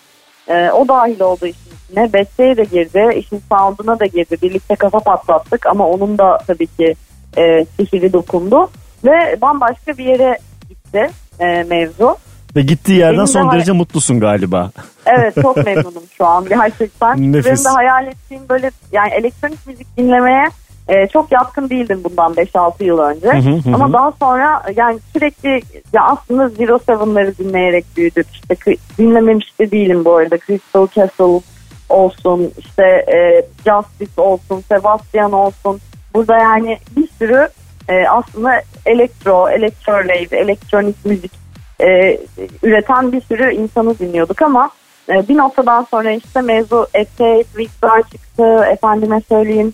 [SPEAKER 20] E, o dahil oldu işin içine. Besteye de girdi. işin sound'una da girdi. Birlikte kafa patlattık ama onun da tabii ki e, sihiri dokundu. Ve bambaşka bir yere gitti e, mevzu.
[SPEAKER 3] Ve gittiği yerden
[SPEAKER 20] Benim de
[SPEAKER 3] son
[SPEAKER 20] hay-
[SPEAKER 3] derece mutlusun galiba.
[SPEAKER 20] Evet çok memnunum şu an gerçekten.
[SPEAKER 3] Nefis.
[SPEAKER 20] Benim de hayal ettiğim böyle yani elektronik müzik dinlemeye e, çok yatkın değildim bundan 5-6 yıl önce.
[SPEAKER 21] Hı hı hı.
[SPEAKER 20] Ama daha sonra yani sürekli ya aslında Zero Seven'ları dinleyerek büyüdük. İşte dinlememiş de değilim bu arada. Crystal Castle olsun işte e, Justice olsun Sebastian olsun. Burada yani bir sürü e, aslında elektro, elektrolave, elektronik müzik e, üreten bir sürü insanı dinliyorduk ama e, bir noktadan sonra işte mevzu Escape, Victor çıktı, efendime söyleyeyim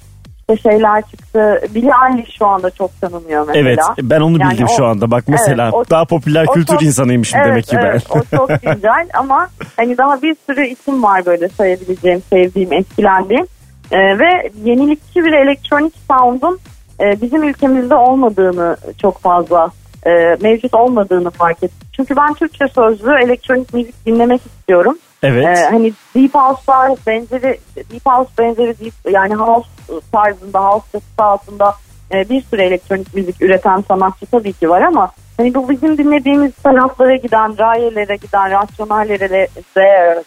[SPEAKER 20] işte şeyler çıktı. Billie Eilish şu anda çok tanınıyor mesela.
[SPEAKER 3] Evet ben onu
[SPEAKER 20] Yani
[SPEAKER 3] bildim
[SPEAKER 20] o-
[SPEAKER 3] şu anda. Bak mesela
[SPEAKER 20] Evet, o-
[SPEAKER 3] daha popüler kültür
[SPEAKER 20] çok-
[SPEAKER 3] insanıymışım
[SPEAKER 20] evet,
[SPEAKER 3] demek ki
[SPEAKER 20] evet,
[SPEAKER 3] ben.
[SPEAKER 20] o çok güzel ama hani daha bir sürü isim var böyle sayabileceğim, sevdiğim, etkilendiğim. E, ve yenilikçi bir elektronik sound'un e, bizim ülkemizde olmadığını çok fazla e, mevcut olmadığını fark ettim. Çünkü ben Türkçe sözlü elektronik müzik dinlemek istiyorum.
[SPEAKER 3] Evet.
[SPEAKER 20] E, hani Deep House'lar benzeri Deep House benzeri deep, yani house tarzında house çatısı altında e, bir sürü elektronik müzik üreten sanatçı tabii ki var ama hani bu bizim dinlediğimiz taraflara giden, rayelere giden, rasyonellere de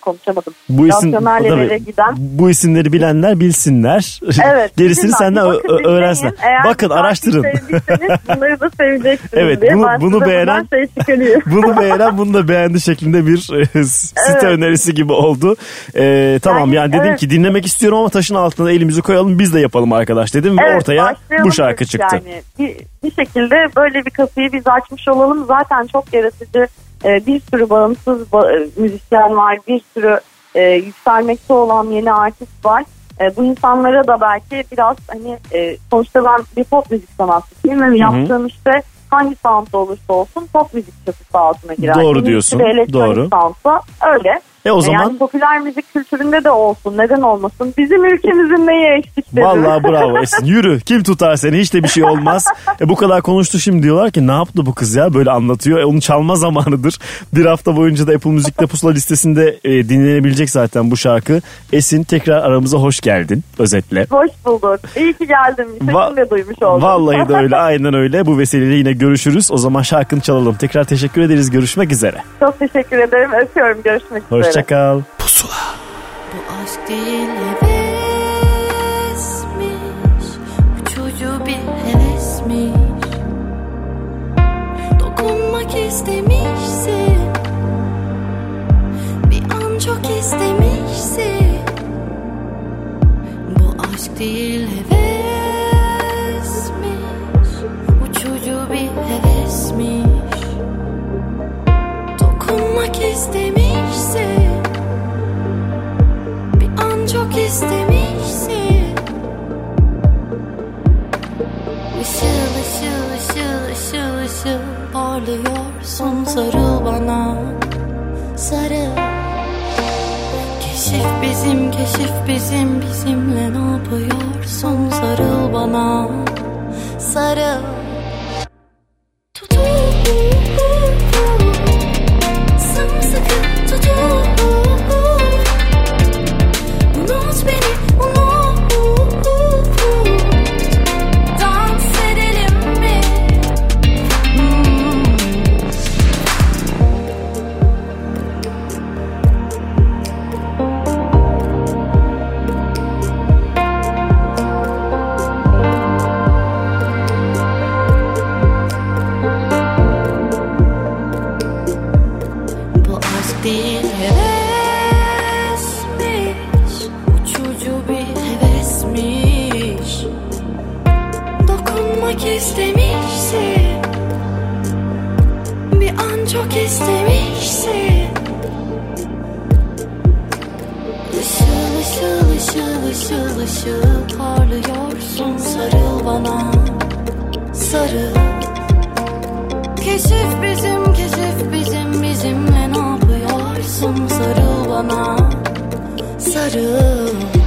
[SPEAKER 20] konuşamadım.
[SPEAKER 3] Bu isim
[SPEAKER 20] rasyonellere
[SPEAKER 3] tabii,
[SPEAKER 20] giden
[SPEAKER 3] bu isimleri bilenler bilsinler.
[SPEAKER 20] Evet.
[SPEAKER 3] Gerisini senden öğrensinler.
[SPEAKER 20] Eğer
[SPEAKER 3] Bakın araştırın.
[SPEAKER 20] bunları da seveceksiniz
[SPEAKER 3] Evet,
[SPEAKER 20] diye
[SPEAKER 3] bunu- bunu beğenen-
[SPEAKER 20] şey.
[SPEAKER 3] Bunu beğenen bunu da beğendi şeklinde bir e, site
[SPEAKER 20] Evet.
[SPEAKER 3] önerisi gibi oldu. E, tamam yani,
[SPEAKER 20] Yani,
[SPEAKER 3] dedim
[SPEAKER 20] evet.
[SPEAKER 3] ki dinlemek istiyorum ama taşın altına elimizi koyalım biz de yapalım arkadaş dedim ve
[SPEAKER 20] Evet,
[SPEAKER 3] ortaya
[SPEAKER 20] başlayalım
[SPEAKER 3] bu şarkı çıktı.
[SPEAKER 20] Yani bir, bir şekilde böyle bir kapıyı biz açmış olalım. Zaten çok yaratıcı e, bir sürü bağımsız ba- e, müzisyen var, bir sürü e, yükselmekte olan yeni artist var. E, bu insanlara da belki biraz hani e, sonuçta ben bir pop müzik sanatçısıyım ve yaptığım işte hangi soundda olursa olsun pop müzik çatısı altına girer.
[SPEAKER 3] Doğru diyorsun, doğru.
[SPEAKER 20] soundsa öyle.
[SPEAKER 3] E o zaman-
[SPEAKER 20] Yani popüler müzik kültüründe de olsun neden olmasın. Bizim ülkemizin neyi eksikleri?
[SPEAKER 3] Vallahi bravo Esin. Yürü. Kim tutar seni? Hiç de bir şey olmaz. E bu kadar konuştu şimdi diyorlar ki ne yaptı bu kız ya? Böyle anlatıyor. E onu çalma zamanıdır. Bir hafta boyunca da Apple Müzik'te pusula listesinde e, dinlenebilecek zaten bu şarkı. Esin tekrar aramıza hoş geldin özetle.
[SPEAKER 20] Hoş bulduk. İyi ki. Sesini
[SPEAKER 3] Va-
[SPEAKER 20] de duymuş oldum.
[SPEAKER 3] Vallahi de öyle aynen öyle. Bu vesileyle yine görüşürüz. O zaman şarkını çalalım. Tekrar teşekkür ederiz. Görüşmek üzere.
[SPEAKER 20] Çok teşekkür ederim. Öpüyorum. Görüşmek üzere.
[SPEAKER 3] Hoşçakal.
[SPEAKER 22] Bu aşk değil hevesmiş Uçucu bir hevesmiş. Dokunmak istemişsin. Bir an çok istemişsin. Bu aşk değil hevesmiş Uçucu bir hevesmiş. Dokunmak istemişsin çok istemişsin. Işıl ışıl ışıl ışıl ışıl parlıyorsun sarıl bana. Sarıl Keşif bizim keşif bizim bizimle ne yapıyorsun sarıl bana. Sarıl Tutup ışıl parlıyorsun sarıl bana Sarıl Keşif bizim, keşif bizim, bizimle ne yapıyorsun? Sarıl bana, sarıl.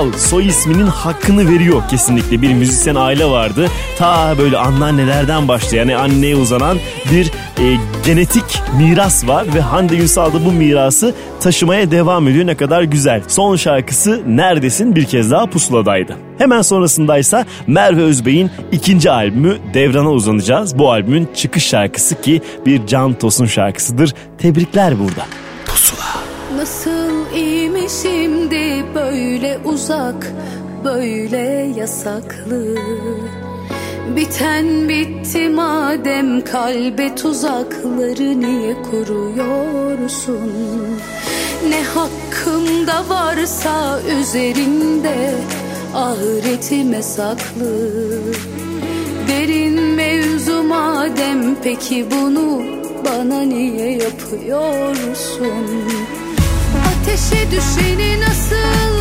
[SPEAKER 3] Kral soy isminin hakkını veriyor kesinlikle. Bir müzisyen aile vardı. Ta böyle anneannelerden başlayan yani anneye uzanan bir e, genetik miras var ve Hande Ünsal da bu mirası taşımaya devam ediyor. Ne kadar güzel. Son şarkısı Neredesin bir kez daha pusuladaydı. Hemen sonrasındaysa Merve Özbey'in ikinci albümü Devran'a uzanacağız. Bu albümün çıkış şarkısı ki bir Can Tosun şarkısıdır. Tebrikler burada.
[SPEAKER 2] Öyle uzak, böyle yasaklı Biten bitti madem kalbe tuzakları niye kuruyorsun? Ne hakkımda varsa üzerimde ahiretime saklı Derin mevzu madem peki bunu bana niye yapıyorsun? Ateşe düşeni nasıl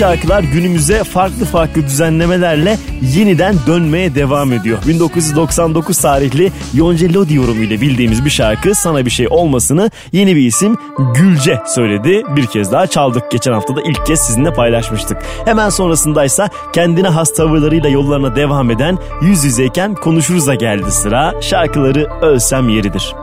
[SPEAKER 23] şarkılar günümüze farklı farklı düzenlemelerle yeniden dönmeye devam ediyor. 1999 tarihli Yonca Lodi yorumuyla bildiğimiz bir şarkı Sana Bir Şey Olmasını yeni bir isim Gülce söyledi. Bir kez daha çaldık. Geçen hafta da ilk kez sizinle paylaşmıştık. Hemen sonrasındaysa kendine has tavırlarıyla yollarına devam eden Yüz Yüzeyken Konuşuruz'a geldi sıra. Şarkıları Ölsem Yeridir.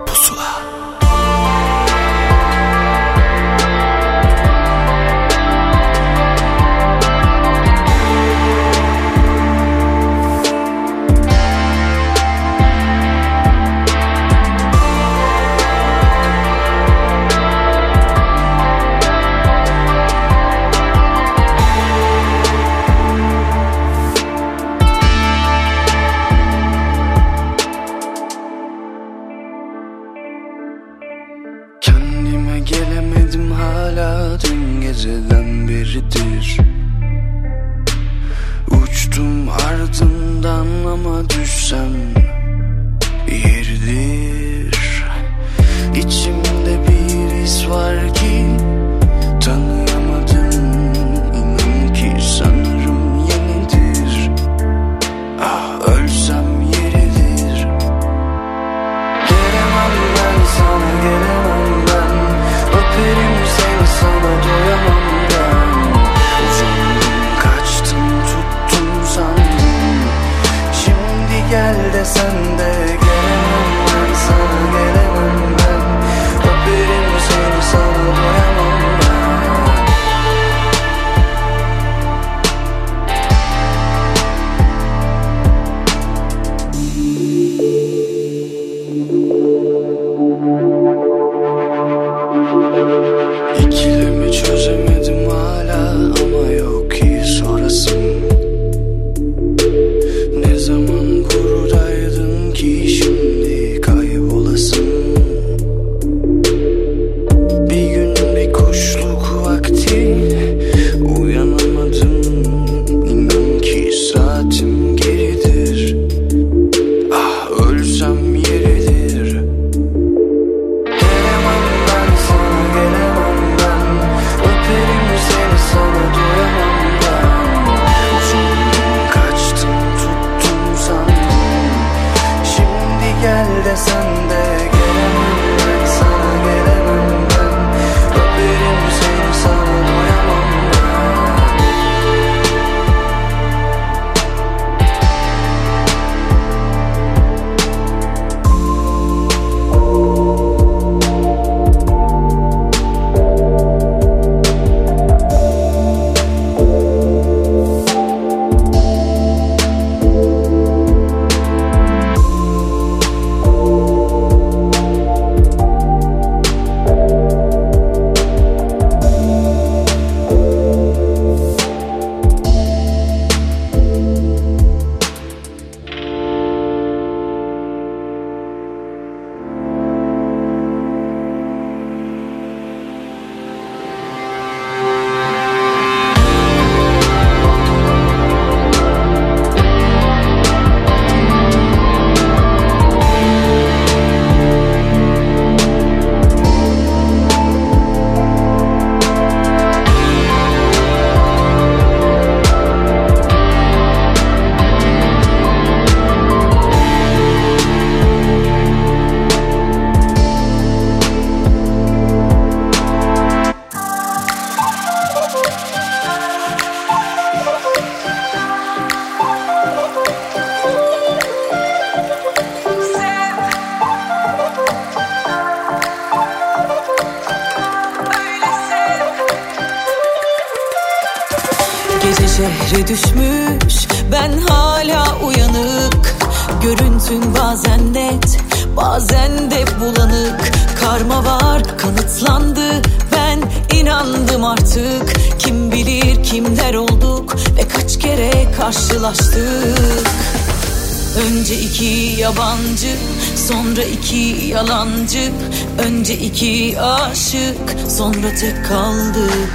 [SPEAKER 12] Sonra tek kaldık.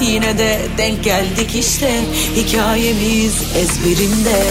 [SPEAKER 12] Yine de denk geldik işte. Hikayemiz ezberimde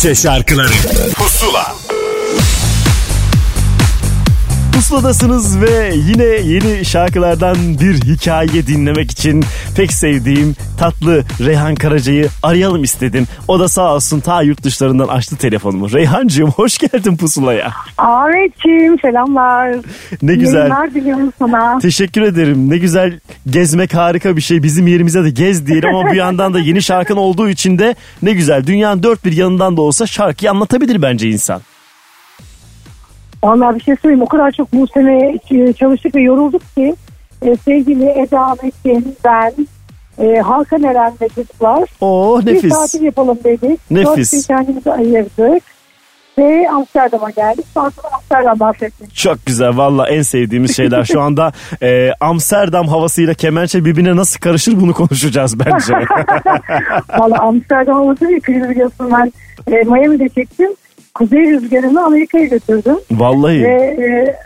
[SPEAKER 16] Türkçe şarkıları Pusula
[SPEAKER 3] Pusuladasınız ve yine yeni şarkılardan bir hikaye dinlemek için pek sevdiğim tatlı Reyhan Karaca'yı arayalım istedim. O da sağ olsun ta yurt dışlarından açtı telefonumu. Reyhancığım hoş geldin Pusula'ya.
[SPEAKER 24] Ahmetciğim selamlar.
[SPEAKER 3] Ne güzel.
[SPEAKER 24] Yayınlar diliyorum sana.
[SPEAKER 3] Teşekkür ederim. Ne güzel gezmek harika bir şey. Bizim yerimize de gez diyelim ama bir yandan da yeni şarkın olduğu için de ne güzel. Dünyanın dört bir yanından da olsa şarkıyı anlatabilir bence insan.
[SPEAKER 24] Vallahi bir şey söyleyeyim o kadar çok bu sene e, çalıştık ve yorulduk ki e, sevgili Eda Metin, ben, e, Hakan Eren ve çocuklar
[SPEAKER 3] Oh
[SPEAKER 24] bir
[SPEAKER 3] nefis.
[SPEAKER 24] tatil yapalım dedik.
[SPEAKER 3] Nefis.
[SPEAKER 24] Dört gün kendimizi ayırdık ve Amsterdam'a geldik. Sonra Amsterdam bahsettik.
[SPEAKER 3] Çok güzel valla en sevdiğimiz şeyler. Şu anda e, Amsterdam havasıyla kemençe birbirine nasıl karışır bunu konuşacağız bence.
[SPEAKER 24] Valla Amsterdam havası bir klibi biliyorsun ben e, Miami'de çektim. Kuzey rüzgarını Amerika'ya götürdüm.
[SPEAKER 3] Vallahi.
[SPEAKER 24] Ve e,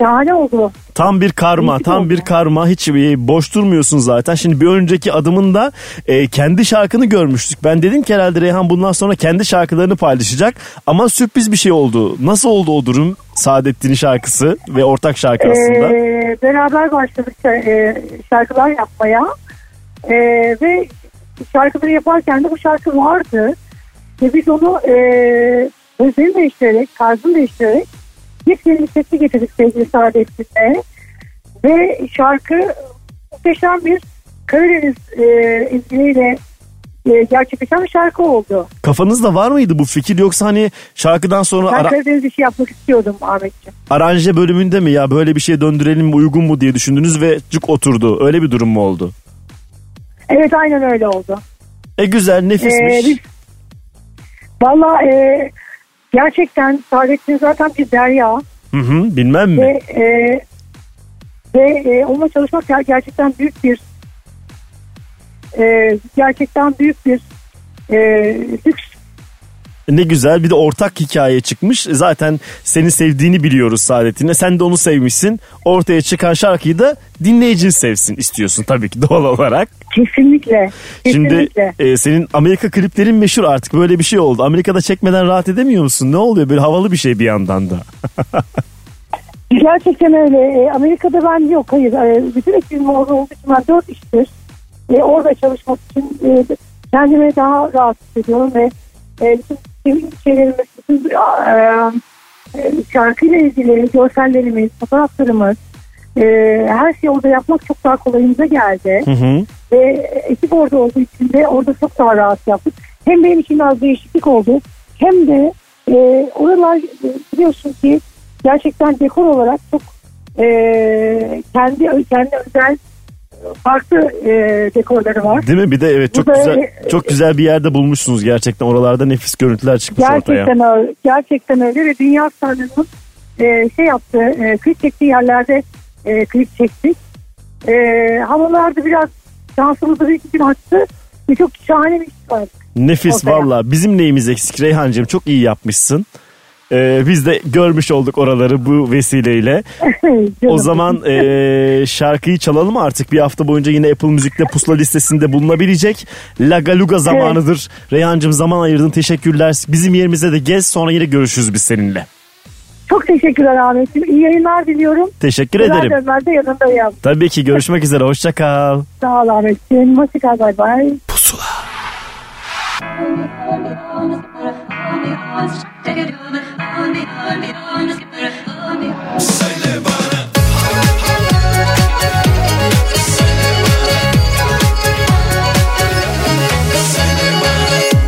[SPEAKER 24] şahane oldu.
[SPEAKER 3] Tam bir karma, tam bir karma. Hiç e, boş durmuyorsun zaten. Şimdi bir önceki adımında e, kendi şarkını görmüştük. Ben dedim ki herhalde Reyhan bundan sonra kendi şarkılarını paylaşacak. Ama sürpriz bir şey oldu. Nasıl oldu o durum? Saadettin'in şarkısı ve ortak şarkı aslında.
[SPEAKER 24] Ee, beraber başladık e, şarkılar yapmaya Ee, ve şarkıları yaparken de bu şarkı vardı ve biz onu e, sözlerini değiştirerek, tarzını değiştirerek yepyeni bir sesli getirdik sevgili Saadettin'e ve şarkı muhteşem bir Karadeniz e, izniyle e, gerçekleşen bir şarkı oldu.
[SPEAKER 3] Kafanızda var mıydı bu fikir yoksa hani şarkıdan sonra
[SPEAKER 24] Ben
[SPEAKER 3] ara-
[SPEAKER 24] Karadeniz işi yapmak istiyordum Ahmetciğim.
[SPEAKER 3] aranje bölümünde mi ya böyle bir şey döndürelim mi uygun mu diye düşündünüz ve cuk oturdu. Öyle bir durum mu oldu?
[SPEAKER 24] Evet aynen öyle oldu.
[SPEAKER 3] E güzel nefismiş.
[SPEAKER 24] Ee, biz, Valla e, gerçekten Saadettin zaten bir derya.
[SPEAKER 3] Hı hı, bilmem mi?
[SPEAKER 24] Ve, e, ve e, onunla çalışmak ger- gerçekten büyük bir e, gerçekten büyük bir e, lüks.
[SPEAKER 3] Ne güzel bir de ortak hikaye çıkmış. Zaten seni sevdiğini biliyoruz Saadettin'e. Sen de onu sevmişsin. Ortaya çıkan şarkıyı da dinleyicin sevsin istiyorsun tabii ki doğal olarak.
[SPEAKER 24] Kesinlikle.
[SPEAKER 3] Şimdi
[SPEAKER 24] Kesinlikle.
[SPEAKER 3] e, senin Amerika kliplerin meşhur artık böyle bir şey oldu. Amerika'da çekmeden rahat edemiyor musun? Ne oluyor böyle havalı bir şey bir yandan da.
[SPEAKER 24] Gerçekten öyle. E, Amerika'da ben yok hayır. E, bütün ekibim orada olduğu için ben dört iştir. E, orada çalışmak için e, kendimi daha rahat hissediyorum ve e, bütün şeylerimiz, bütün e, e, şarkıyla ilgili görsellerimiz, fotoğraflarımız e, her şeyi orada yapmak çok daha kolayımıza geldi.
[SPEAKER 3] Hı hı.
[SPEAKER 24] Ve ekip orada olduğu için de orada çok daha rahat yaptık. Hem benim için az değişiklik oldu hem de e, oralar biliyorsun ki gerçekten dekor olarak çok e, kendi kendi özel farklı e, dekorları var.
[SPEAKER 3] Değil mi? Bir de evet çok
[SPEAKER 24] Bu da-
[SPEAKER 3] güzel çok güzel bir yerde bulmuşsunuz gerçekten. Oralarda nefis görüntüler çıkmış ortaya.
[SPEAKER 24] Gerçekten öyle. Gerçekten öyle ve Dünya Starları'nın e, şey yaptığı, e, klip çektiği yerlerde e, klip çektik. E, havalarda biraz şansımızı bir iki gün açtı ve çok şahane bir iş var.
[SPEAKER 3] Nefis
[SPEAKER 24] Ortaya.
[SPEAKER 3] valla. Bizim neyimiz eksik Reyhancığım çok iyi yapmışsın. Ee, biz de görmüş olduk oraları bu vesileyle. o zaman e, şarkıyı çalalım artık. Bir hafta boyunca yine Apple Müzik'te pusula listesinde bulunabilecek. Laga Luga zamanıdır. Reyhancığım zaman ayırdın. Teşekkürler. Bizim yerimize de gez sonra yine görüşürüz biz seninle.
[SPEAKER 24] Çok teşekkürler Ahmetciğim. İyi yayınlar diliyorum.
[SPEAKER 3] Teşekkür
[SPEAKER 24] Güzel
[SPEAKER 3] ederim.
[SPEAKER 24] dönmerde yanındayım.
[SPEAKER 3] Tabii ki görüşmek üzere. Hoşça kal.
[SPEAKER 24] Sağ ol Ahmetciğim. Hoşçakal bay bay.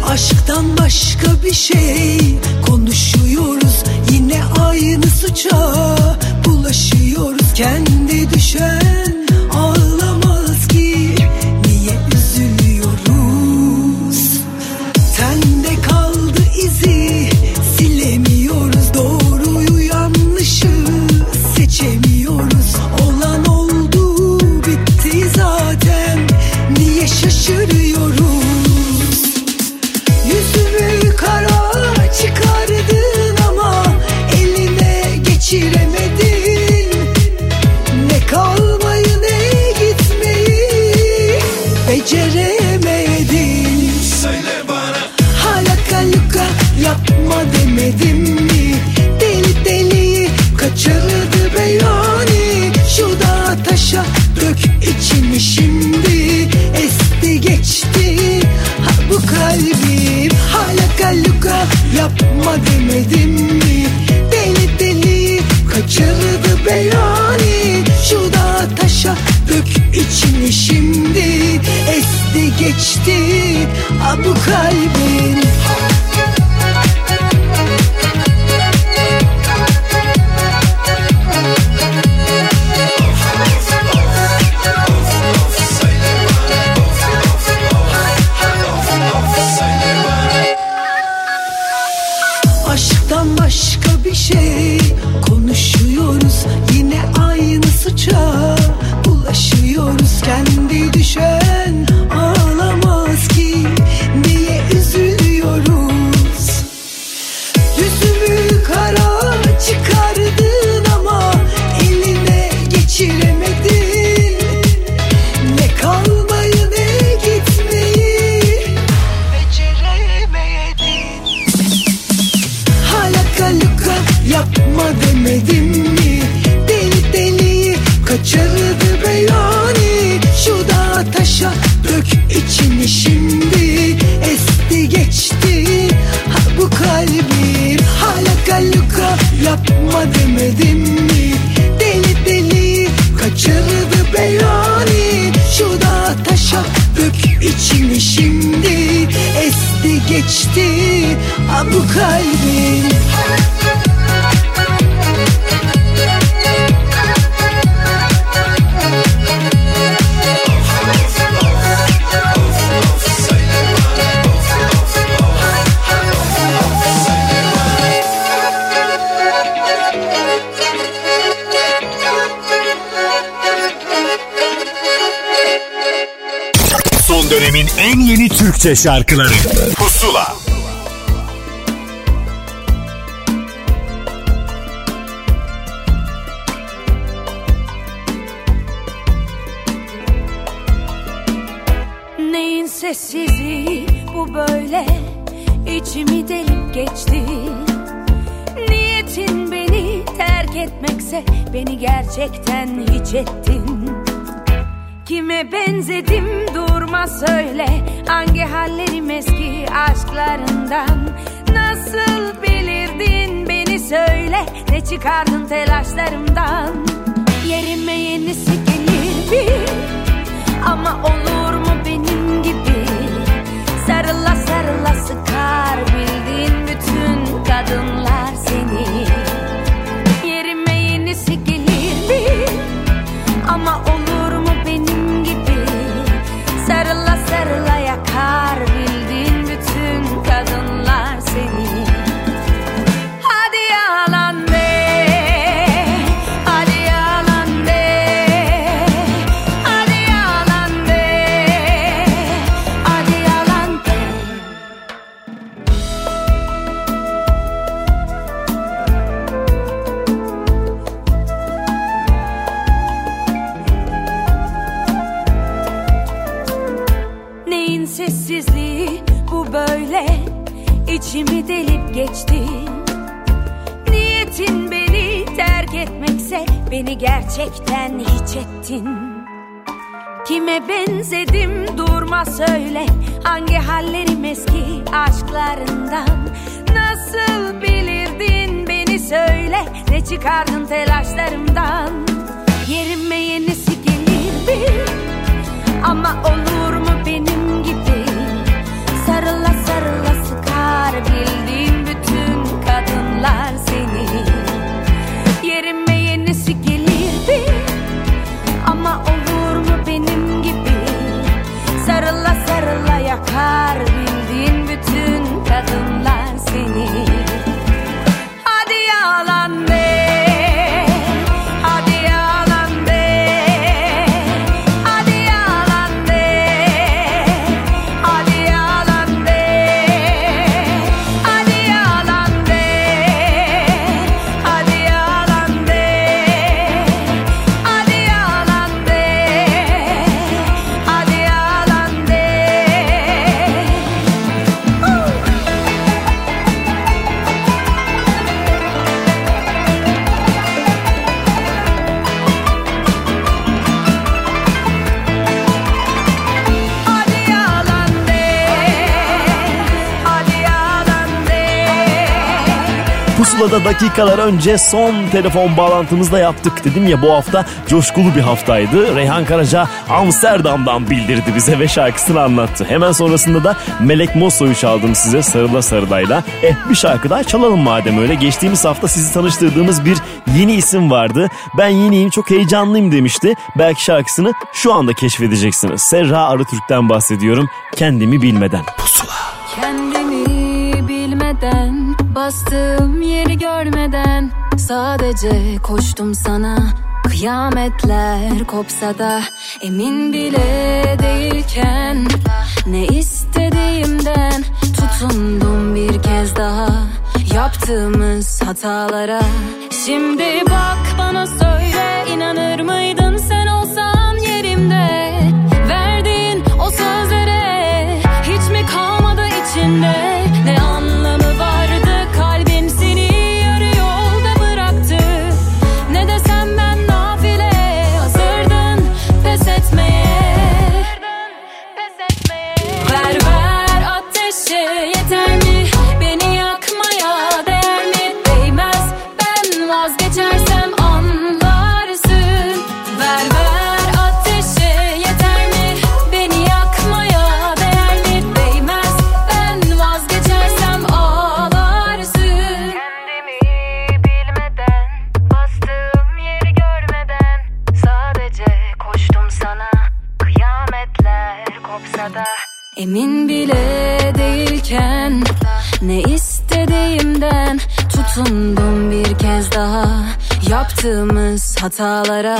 [SPEAKER 25] Aşktan başka bir şey konuşuyoruz. Yine aynı suça bulaşıyoruz. Kendi düşen geçti ha bu
[SPEAKER 16] Türkçe şarkıları. Pusula.
[SPEAKER 2] Neyin sessizliği bu böyle? İçimi delip geçti. Niyetin beni terk etmekse beni gerçekten hiç ettin çıkardın telaşlarımdan içimi delip geçti Niyetin beni terk etmekse beni gerçekten hiç ettin. Kime benzedim durma söyle Hangi hallerim eski aşklarından? Nasıl bilirdin beni söyle Ne çıkardın telaşlarımdan? Yerime yenisi gelir bir ama olur sıkar bildiğim bütün kadınlar seni. Yerime yenisi gelirdi Ama olur benim gibi? Sarıla sarıla yakar
[SPEAKER 3] Pusula'da dakikalar önce son telefon bağlantımızda yaptık dedim ya bu hafta coşkulu bir haftaydı. Reyhan Karaca Amsterdam'dan bildirdi bize ve şarkısını anlattı. Hemen sonrasında da Melek Mosso'yu çaldım size Sarıla Sarılayla. Eh bir şarkı daha çalalım madem öyle. Geçtiğimiz hafta sizi tanıştırdığımız bir yeni isim vardı. Ben yeniyim çok heyecanlıyım demişti. Belki şarkısını şu anda keşfedeceksiniz. Serra Arıtürk'ten bahsediyorum. Kendimi bilmeden. Pusula.
[SPEAKER 26] Kendimi bilmeden Bastığım yeri görmeden Sadece koştum sana. Kıyametler kopsa da Emin bile değilken Ne istediğimden Tutundum bir kez daha. Yaptığımız hatalara. Şimdi bak bana söyle inanır mıydın sen olsan yerimde? Verdiğin o sözlere Hiç mi kalmadı içinde
[SPEAKER 11] Emin bile değilken ne istediğimden tutundum bir kez daha yaptığımız hatalara.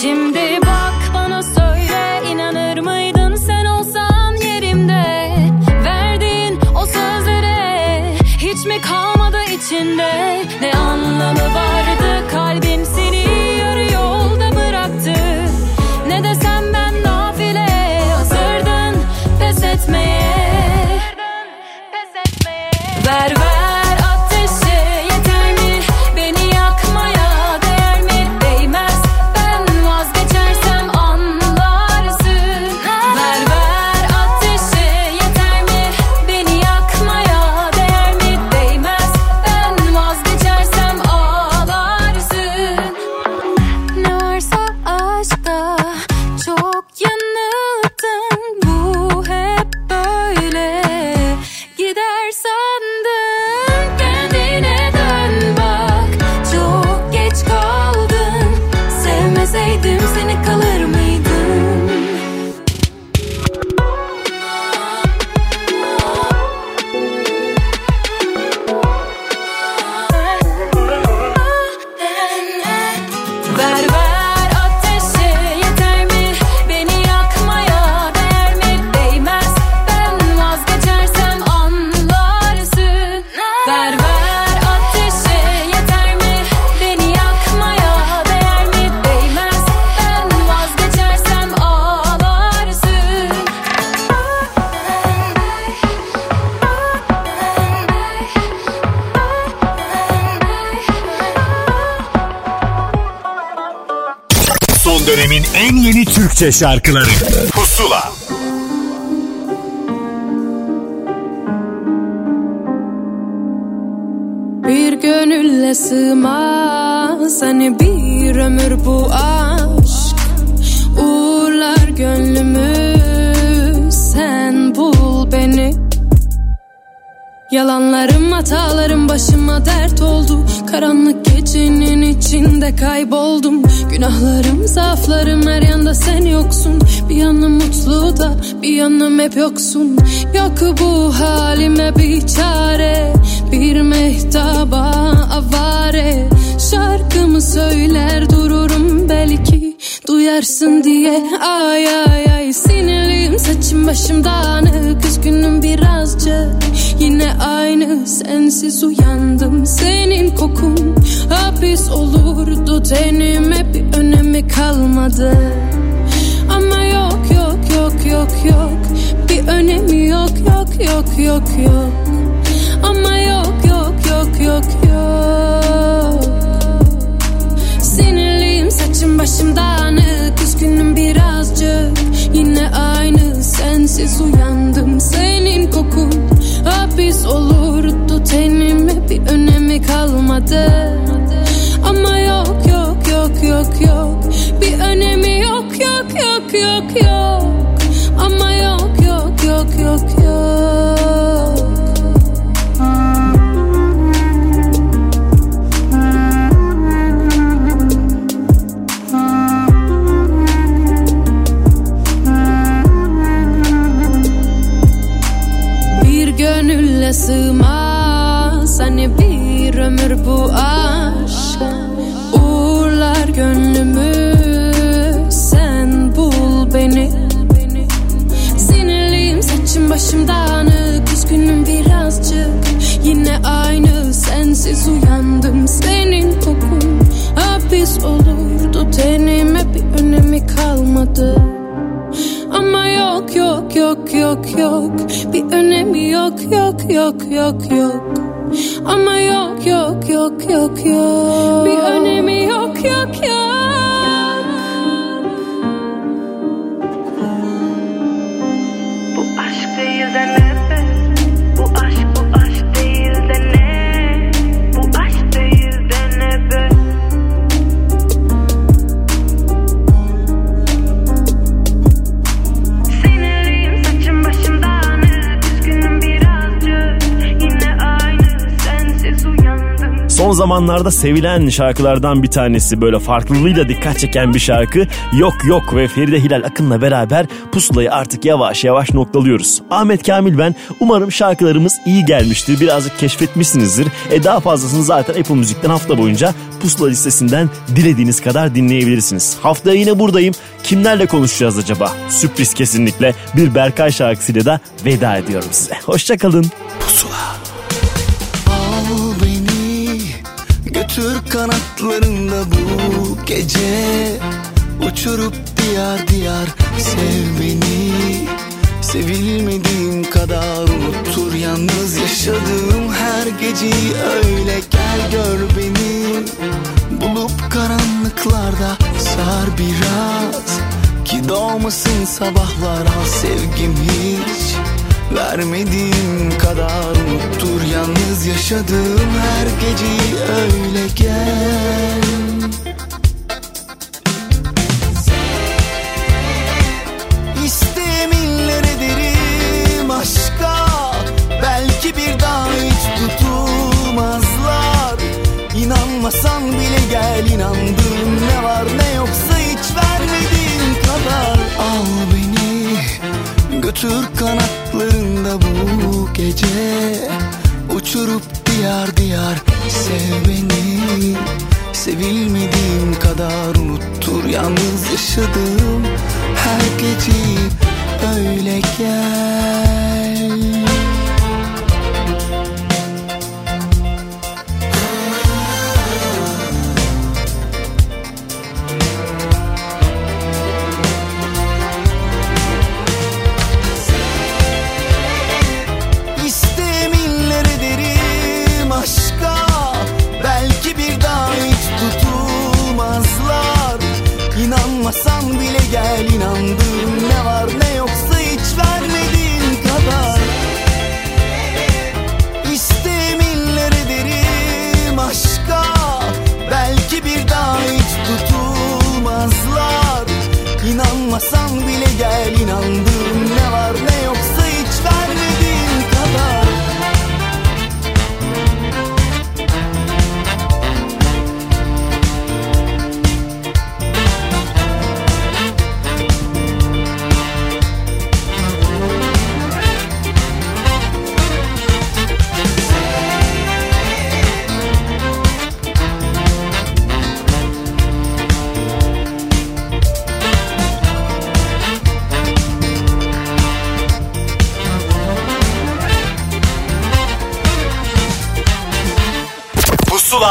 [SPEAKER 11] Şimdi bak bana söyle inanır mıydın sen olsan yerimde verdiğin o sözlere hiç mi kalmadı içinde ne anlamı vardı kalbin seni Ver ver
[SPEAKER 5] Türkçe şarkıları. Pusula.
[SPEAKER 11] Bir gönülle sığmaz hani bir ömür bu aşk. Uğurlar gönlümü sen bul beni. Yalanlarım hatalarım başıma dert oldu. Karanlık gecenin içinde kayboldum Günahlarım zaaflarım her yanda sen yoksun. Bir yanım mutlu da bir yanım hep yoksun. Yok bu halime bir çare Bir mehtaba avare. Şarkımı söyler dururum belki Duyarsın diye. Ay ay ay Sinirliyim saçım başım dağınık. Üzgünüm birazcık Yine aynı sensiz uyandım. Senin kokun hapis olurdu. Tenime bir önemi kalmadı. Ama yok yok yok yok yok. Bir önemi yok yok yok yok yok. Ama yok yok yok yok yok. Sinirliyim saçım başım dağınık. Üzgünüm birazcık. Yine aynı sensiz uyandım. Senin kokun hapis olurdu. Tenime bir önemi kalmadı. Ama yok yok yok yok yok. Bir önemi yok yok yok yok yok. Ama yok yok yok yok yok yok yok. Ama yok yok yok yok yok
[SPEAKER 3] zamanlarda sevilen şarkılardan bir tanesi böyle farklılığıyla dikkat çeken bir şarkı Yok Yok ve Feride Hilal Akın'la beraber pusulayı artık yavaş yavaş noktalıyoruz. Ahmet Kamil ben umarım şarkılarımız iyi gelmiştir birazcık keşfetmişsinizdir. E daha fazlasını zaten Apple Müzik'ten hafta boyunca pusula listesinden dilediğiniz kadar dinleyebilirsiniz. Haftaya yine buradayım. Kimlerle konuşacağız acaba? Sürpriz kesinlikle bir Berkay şarkısıyla da veda ediyorum size. Hoşçakalın. Pusula.
[SPEAKER 23] Götür kanatlarında bu gece Uçurup diyar diyar sev beni. Sevilmediğim kadar unuttur yalnız yaşadığım her geceyi. Öyle gel gör beni. Bulup karanlıklarda sar biraz. Ki doğmasın sabahlar al sevgim hiç Vermediğim kadar unuttur yalnız yaşadığım her geceyi öyle gel. İsteminler ederim aşka Belki bir daha hiç tutulmazlar İnanmasan bile gel inandığım ne var ne yoksa hiç vermediğin kadar Al götür kanatlarında bu gece. Uçurup diyar diyar sev beni. Sevilmediğim kadar unuttur yalnız yaşadığım her geceyi. Öyle gel